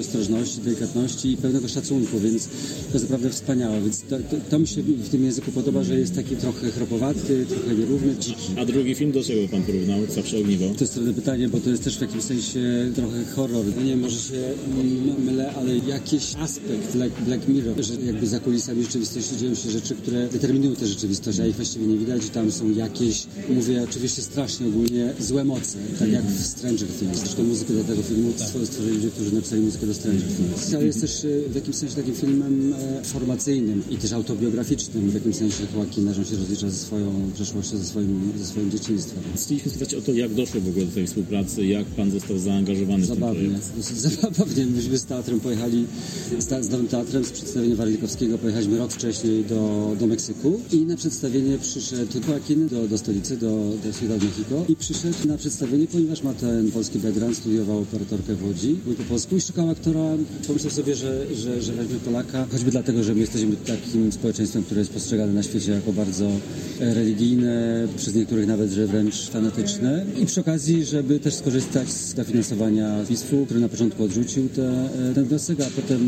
ostrożności, delikatności i pełnego szacunku, więc to jest naprawdę wspaniałe. Więc to, to, to mi się w tym języku podoba, że jest taki trochę chropowaty, trochę nierówny. A drugi film do czego pan porównał? Słabsze Ogniwo. To jest trudne pytanie, bo to jest też w jakimś sensie trochę horror. No nie wiem, może się mm, mylę, ale jakiś aspekt Black, Black Mirror, że jakby za kulisami rzeczywistości dzieją się rzeczy, które determinują tę rzeczywistość, a ich właściwie nie widać i tam są jakieś, mówię oczywiście strasznie ogólnie, złe moce, tak jak w Stranger Things. Zresztą muzykę do tego filmu stwo- stworzyli ludzie, którzy napisali muzykę do Stranger Things. Ale jest też e, w jakimś sensie takim filmem e, formacyjnym i też autobiograficznym, w jakimś sensie Joaquina, że on się rozlicza ze swoją przeszłością, ze swoim, ze swoim dzieciństwem. Chcieliśmy spytać o to, jak doszło w ogóle do tej współpracy, jak pan został zaangażowany w ten Zabawnie, projekt. dosyć zabawnie. Myśmy z teatrem pojechali, z, z Nowym Teatrem, z przedstawienia Warlikowskiego pojechaliśmy rok wcześniej do, do Meksyku i na przedstawienie przyszedł Joaquin do, do stolicy, do, do Ciudad Mexico i przyszedł na przedstawienie, ponieważ ma ten polski background, studiował operatorkę w Łodzi, mówi po polsku i szukał aktora, pomyślał sobie, że, że, że weźmie Polaka, choćby dlatego, że my jesteśmy takim społeczeństwem, które jest postrzegane na świecie jako bardzo religijne, przez niektórych nawet, że wręcz fanatyczne i przy okazji, żeby też skorzystać z dofinansowania PISF-u, który na początku odrzucił te, e, ten wniosek, a potem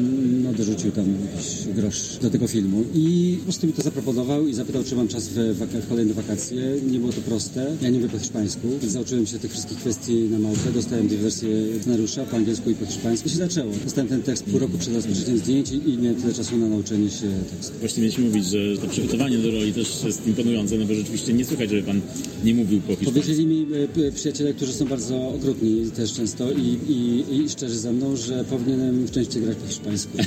no, dorzucił tam jakiś grosz do tego filmu i po prostu mi to zaproponował i zapytał, czy mam czas w, w kolejne wakacje. Nie było to proste. Ja nie wiem po hiszpańsku, więc nauczyłem się tych wszystkich kwestii na Maltę. Dostałem dwie wersje scenariusza po angielsku i po hiszpańsku. I się zaczęło. Dostałem ten tekst pół roku przed rozpoczęciem zdjęć i i miałem tyle czasu na nauczenie się tekstu. Właśnie mieliśmy mówić, że to przygotowanie do roli też jest imponujące, no bo rzeczywiście nie słychać, żeby pan pan nie mówił po hiszpańsku. Powiedzieli mi e, przyjaciele, którzy są bardzo okrutni też często i, i, i szczerzy ze mną, że powinienem częściej grać po hiszpańsku.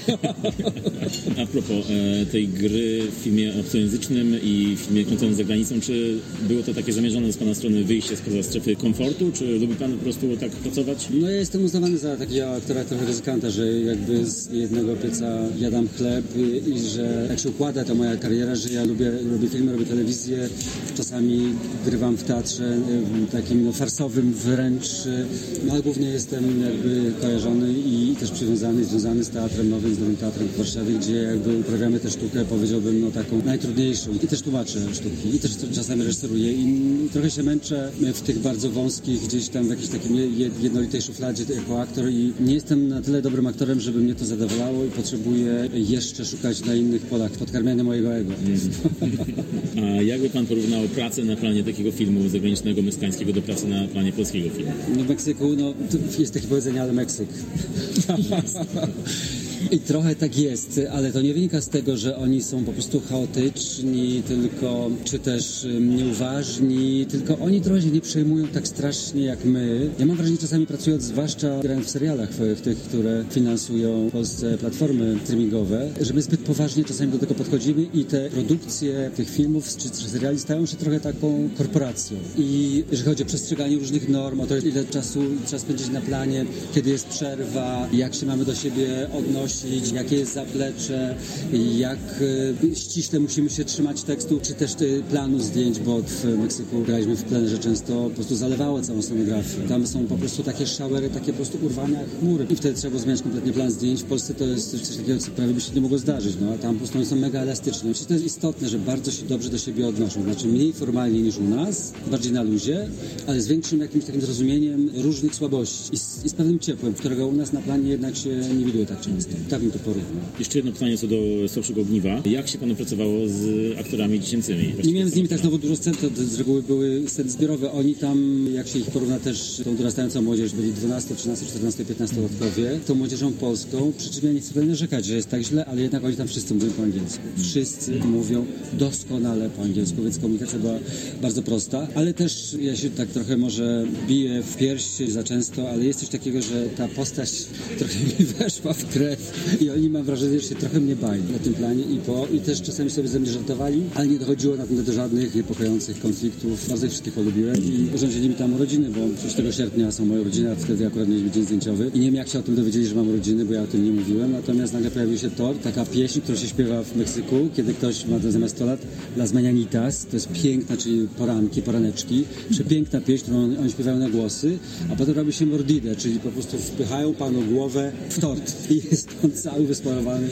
A propos e, tej gry w filmie obcojęzycznym i w filmie kręconym za granicą, czy było to takie zamierzone z Pana strony wyjście spoza strefy komfortu, czy lubi Pan po prostu tak pracować? No ja jestem uznawany za takiego aktora trochę ryzykanta, że jakby z jednego pieca jadam chleb i, i że jak się układa ta moja kariera, że ja lubię, robię filmy, robię telewizję, czasami grywam w teatrze y, takim no, farsowym wręcz, y, no ale głównie jestem jakby kojarzony i też przywiązany, związany z teatrem nowym, z nowym teatrem w Warszawie, gdzie jakby uprawiamy tę sztukę, powiedziałbym, no taką najtrudniejszą i też tłumaczę sztuki i też czasami reżyseruję i trochę się męczę w tych bardzo wąskich, gdzieś tam w jakiejś takiej jednolitej szufladzie jako aktor i nie jestem na tyle dobrym aktorem, żeby mnie to zadowalało i potrzebuję jeszcze szukać na innych polach podkarmiania mojego ego. A jakby pan porównał pracę na planie takiego filmu zagranicznego, meksykańskiego do pracy na planie polskiego filmu? No w Meksyku, no jest takie powiedzenie, ale Meksyk. I trochę tak jest, ale to nie wynika z tego, że oni są po prostu chaotyczni, tylko, czy też nieuważni, tylko oni trochę się nie przejmują tak strasznie jak my. Ja mam wrażenie, czasami pracując, zwłaszcza grając w serialach, w, tych, które finansują w Polsce platformy streamingowe, że my zbyt poważnie czasami do tego podchodzimy i te produkcje tych filmów czy, czy seriali stają się trochę taką korporacją. I jeżeli chodzi o przestrzeganie różnych norm, o to, ile czasu trzeba spędzić na planie, kiedy jest przerwa, jak się mamy do siebie odnosić, jakie jest zaplecze, jak e, ściśle musimy się trzymać tekstu, czy też planu zdjęć, bo w Meksyku graliśmy w plenerze często, po prostu zalewało całą scenografię. Tam są po prostu takie szawery, takie po prostu urwania chmury i wtedy trzeba zmieniać kompletnie plan zdjęć. W Polsce to jest coś takiego, co prawie by się nie mogło zdarzyć, no a tam po prostu są mega elastyczni. Myślę, to jest istotne, że bardzo się dobrze do siebie odnoszą, znaczy mniej formalnie niż u nas, bardziej na luzie, ale z większym jakimś takim zrozumieniem różnych słabości i z, i z pewnym ciepłem, którego u nas na planie jednak się nie widuje tak często. Tak to porównał. Jeszcze jedno pytanie co do Słabszego Ogniwa. Jak się panu pracowało z aktorami dziecięcymi? Nie miałem z nimi tak znowu dużo scen, to z reguły były sceny zbiorowe. Oni tam, jak się ich porówna też tą dorastającą młodzież, byli 12, 13, 14, 15 latkowie, tą młodzieżą polską, przy czym ja nie chcę tutaj narzekać, że jest tak źle, ale jednak oni tam wszyscy mówią po angielsku. Wszyscy mówią doskonale po angielsku, więc komunikacja była bardzo prosta, ale też ja się tak trochę może biję w pierś za często, ale jest coś takiego, że ta postać trochę mi weszła w krew i oni mam wrażenie, że się trochę mnie bali na tym planie i po, i też czasami sobie ze mnie żartowali, ale nie dochodziło na do żadnych niepokojących konfliktów. Bardzo ich wszystkich polubiłem i urządzili mi tam urodziny, bo 6 sierpnia są moje urodziny, a wtedy akurat mieliśmy dzień zdjęciowy. I nie wiem jak się o tym dowiedzieli, że mam urodziny, bo ja o tym nie mówiłem, natomiast nagle pojawił się to, taka pieśń, która się śpiewa w Meksyku, kiedy ktoś ma zamiast 100 lat Las Mañanitas, to jest piękna, czyli poranki, poraneczki, przepiękna pieśń, którą oni śpiewają na głosy, a potem robi się mordidę, czyli po prostu wpychają panu głowę w tort. I jest on cały wysmarowany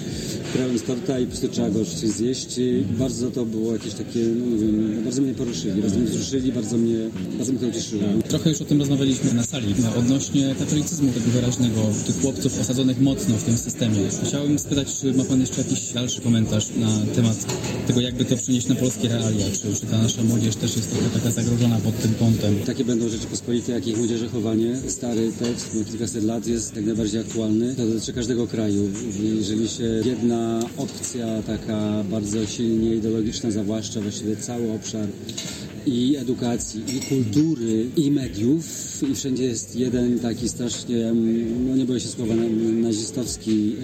kremem z torta i po prostu trzeba go oczywiście zjeść. I bardzo to było jakieś takie, no nie wiem, bardzo mnie poruszyli, bardzo mnie wzruszyli, bardzo mnie, bardzo mnie to ucieszyło. Trochę już o tym rozmawialiśmy na sali, odnośnie katolicyzmu tego wyraźnego, tych chłopców osadzonych mocno w tym systemie. Chciałbym spytać, czy ma Pan jeszcze jakiś dalszy komentarz na temat tego, jakby to przynieść na polskie realia, czy, czy ta nasza młodzież też jest trochę taka zagrożona pod tym kątem. Takie będą rzeczy pospolite, jak ich młodzieży chowanie. Stary tekst, ma kilkaset lat, jest jak najbardziej aktualny. To dotyczy każdego kraju. Jeżeli się jedna opcja taka bardzo silnie ideologiczna zawłaszcza właściwie cały obszar i edukacji, i kultury, i mediów, i wszędzie jest jeden taki strasznie, no nie boję się słowa, nazistowski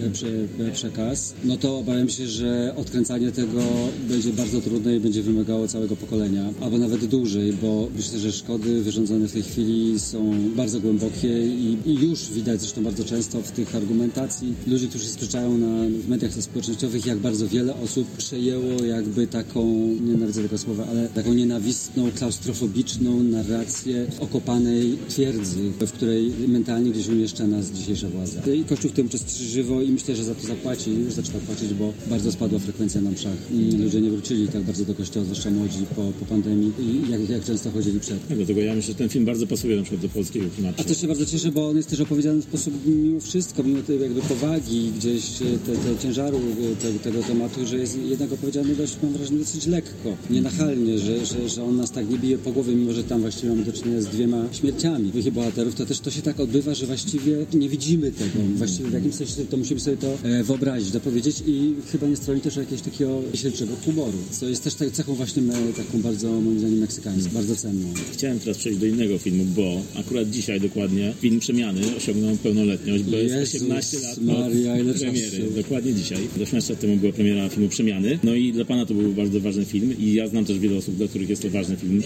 e, e, przekaz, no to obawiam się, że odkręcanie tego będzie bardzo trudne i będzie wymagało całego pokolenia, albo nawet dłużej, bo myślę, że szkody wyrządzone w tej chwili są bardzo głębokie i, i już widać zresztą bardzo często w tych argumentacji ludzi, którzy się sprzeczają na, w mediach społecznościowych, jak bardzo wiele osób przejęło jakby taką, nie nienawidzę tego słowa, ale taką nienawistną, klaustrofobiczną narrację okopanej twierdzy, w której mentalnie gdzieś umieszcza nas dzisiejsza władza. I Kościół w tym uczestniczy żywo i myślę, że za to zapłaci, już zaczyna płacić, bo bardzo spadła frekwencja na mszach. I ludzie nie wrócili tak bardzo do kościoła, zwłaszcza młodzi po, po pandemii i jak, jak często chodzili przed. Tak, dlatego ja myślę, że ten film bardzo pasuje na przykład do polskiego klimatu. A też się bardzo cieszę, bo on jest też opowiedziany w sposób mimo wszystko, mimo tej jakby powagi gdzieś te, te ciężaru te, tego tematu, że jest jednak opowiedziany dość, mam wrażenie, dosyć lekko, nienachalnie, że, że, że on nas tak nie bije po głowie, mimo że tam właściwie mamy do czynienia z dwiema śmierciami tych bohaterów, to też to się tak odbywa, że właściwie nie widzimy tego. Właściwie w jakimś sensie to musimy sobie to e, wyobrazić, dopowiedzieć i chyba nie stroni też jakiegoś takiego śledczego humoru, co jest też tak, cechą właśnie taką bardzo, moim zdaniem, meksykańską, bardzo cenną. Chciałem teraz przejść do innego filmu, bo akurat dzisiaj dokładnie film Przemiany osiągnął pełnoletność, bo jest Jezus 18 lat Maria, od premiery. czasu. Dokładnie dzisiaj. 18 lat temu była premiera filmu Przemiany. No i dla Pana to był bardzo ważny film i ja znam też wiele osób, dla których jest to ważny film.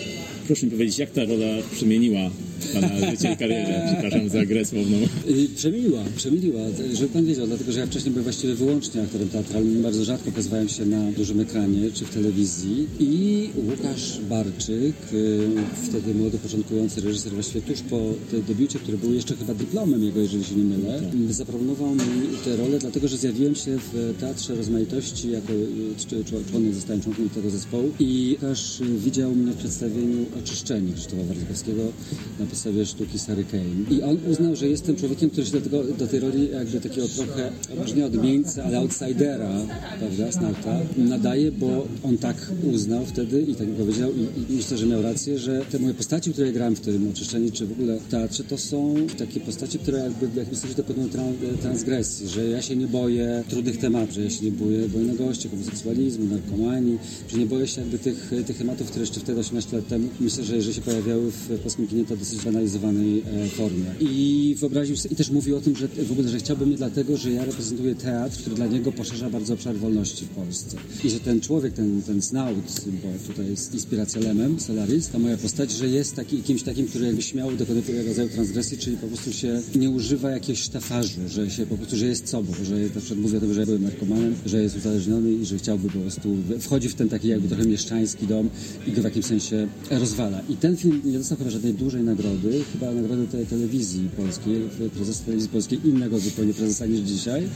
Proszę mi powiedzieć, jak ta rola przemieniła Pana życie i karierę? Przepraszam za grę słowną. Y, Przemiliła, przemiliła, żeby pan wiedział, dlatego że ja wcześniej byłem właściwie wyłącznie aktorem teatralnym, bardzo rzadko pokazywałem się na dużym ekranie czy w telewizji. I Łukasz Barczyk, y, wtedy młody, początkujący reżyser, właściwie tuż po tej debiucie, który był jeszcze chyba dyplomem jego, jeżeli się nie mylę, y, zaproponował mi tę rolę, dlatego że zjawiłem się w Teatrze Rozmaitości jako y, cz- cz- członek, zostałem członkiem tego zespołu. I Łukasz widział mnie w przedstawieniu Oczyszczeni Krzysztofa Wartkowskiego na podstawie sztuki Sary Kane. I on uznał, że jestem człowiekiem, który się do, tego, do tej roli jakby takiego trochę, może nie odmieńcy, ale outsidera, prawda, Snarta, nadaje, bo on tak uznał wtedy i tak mi powiedział i, i myślę, że miał rację, że te moje postaci, które grałem w tym Oczyszczeni, czy w ogóle w teatrze, to są takie postaci, które jakby w jakimś sensie dokonują tran, transgresji, że ja się nie boję trudnych tematów, że ja się nie boję wolności, homoseksualizmu, narkomanii, że nie boję się jakby tych, tych tematów, które jeszcze wtedy 18 lat temu myślę, że, że się pojawiały w polskim kinie to dosyć analizowanej e, formie. I wyobraził sobie, i też mówił o tym, że w ogóle, że chciałby mnie dlatego, że ja reprezentuję teatr, który dla niego poszerza bardzo obszar wolności w Polsce. I że ten człowiek, ten, ten snaut, bo tutaj jest inspiracja Lemem, Solaris, ta moja postać, że jest taki, kimś takim, który jakby śmiało dokonuje rodzaju transgresji, czyli po prostu się nie używa jakiegoś sztafarzu, że się po prostu, że jest sobą, że na przykład mówi o tym, że byłem narkomanem, że jest uzależniony i że chciałby po prostu, wchodzi w ten taki jakby trochę mieszczański dom i go w jakimś sensie rozwala. I ten film nie dostał chyba żadnej dużej nagrody, chyba nagrody tej telewizji polskiej, prezes telewizji polskiej, innego zupełnie prezesa niż dzisiaj,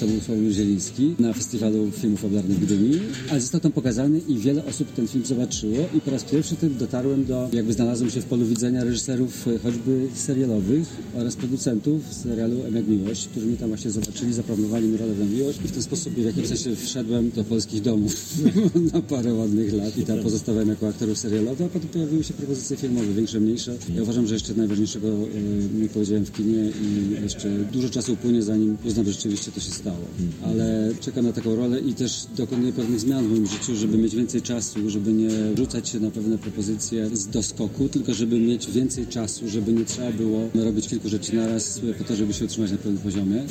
to był Sławomir Zieliński, na festiwalu filmów fabularnych w Gdyni, ale został tam pokazany i wiele osób ten film zobaczyło. I po raz pierwszy tym dotarłem do, jakby znalazłem się w polu widzenia reżyserów e, choćby serialowych oraz producentów serialu M Miłość, którzy mnie tam właśnie zobaczyli, zaproponowali mi rolę w Miłość i w ten sposób w jakimś sensie wszedłem do polskich domów na parę ładnych lat i tam pozostawałem jako aktorów serialowych, a potem pojawiły się propozycje filmowe, większe, mniejsze. Ja uważam, że jeszcze najważniejszego nie powiedziałem w kinie i jeszcze dużo czasu upłynie, zanim uznam, że rzeczywiście to się stało. Ale czekam na taką rolę i też dokonuję pewnych zmian w moim życiu, żeby mieć więcej czasu, żeby nie rzucać się na pewne propozycje z doskoku, tylko żeby mieć więcej czasu, żeby nie trzeba było robić kilku rzeczy naraz po to, żeby się utrzymać na pewnym poziomie,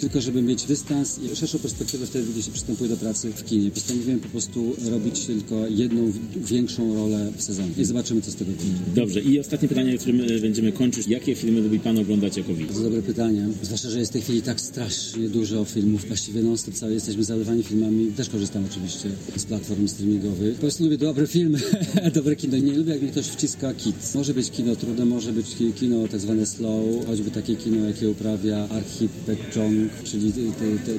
tylko żeby mieć dystans i szerszą perspektywę wtedy, gdy się przystępuje do pracy w kinie. Postanowiłem po prostu robić tylko jedną większą rolę w sezonie i zobaczymy, co z tego wyjdzie. Dobrze, i ostatnie pytanie, którym e, będziemy kończyć. Jakie filmy lubi Pan oglądać jako widz? Bardzo dobre pytanie. Zwłaszcza, że jest w tej chwili tak strasznie dużo filmów. Właściwie non stop cały jesteśmy zalewani filmami. Też korzystam oczywiście z platform streamingowych. Po prostu lubię dobre filmy, dobre kino. Nie lubię, jak mi ktoś wciska kit. Może być kino trudne, może być ki- kino tak zwane slow, choćby takie kino, jakie uprawia Archip Pechong, czyli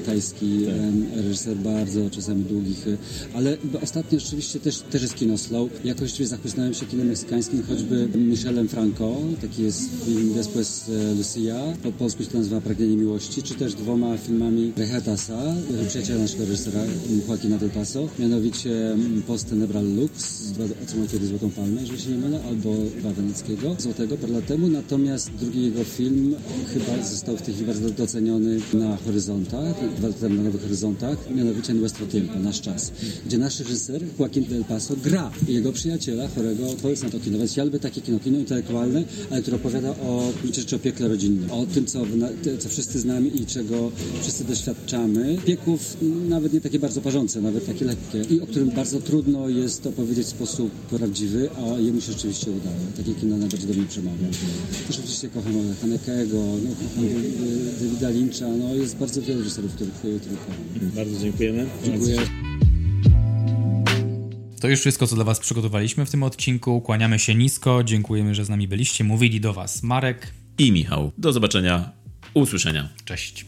tajski em, reżyser bardzo czasami długich. Ale ostatnio rzeczywiście też, też jest kino slow. Ja właściwie zachłysnąłem się kinem meksykańskim, choćby Michelem Franco, taki jest film Después e, Lucia, po polsku się to nazywa Pragnienie Miłości, czy też dwoma filmami Rehatasa, przyjaciela naszego reżysera Joaquina del Paso, mianowicie mm, Post Tenebral Lux, otrzymał kiedy Złotą Palmę, jeżeli się nie mylę, albo Dwa Weneckiego, Złotego parę lat temu, natomiast drugi jego film chyba został w tej chwili bardzo doceniony na Horyzontach, na Nowych Horyzontach, mianowicie Nuestro Tiempo, Nasz Czas, gdzie nasz reżyser Joaquin del Paso gra jego przyjaciela, chorego, powiedz na to kino, więc ja lubię takie kino, kino intelektualne, ale które opowiada o, rzeczy o piekle rodzinnym, o tym, co, co wszyscy znamy i czego wszyscy doświadczamy. Pieków nawet nie takie bardzo parzące, nawet takie lekkie i o którym bardzo trudno jest opowiedzieć w sposób prawdziwy, a jemu się rzeczywiście udaje. Takie kino najbardziej do mnie przemawia. Też oczywiście kocham Hanekego, no, kocham y, Davida Lyncha, no jest bardzo wiele reżyserów, których, których kocham. Bardzo dziękujemy. Dziękuję. To już wszystko, co dla Was przygotowaliśmy w tym odcinku. Kłaniamy się nisko, dziękujemy, że z nami byliście. Mówili do Was Marek. I Michał. Do zobaczenia, usłyszenia. Cześć.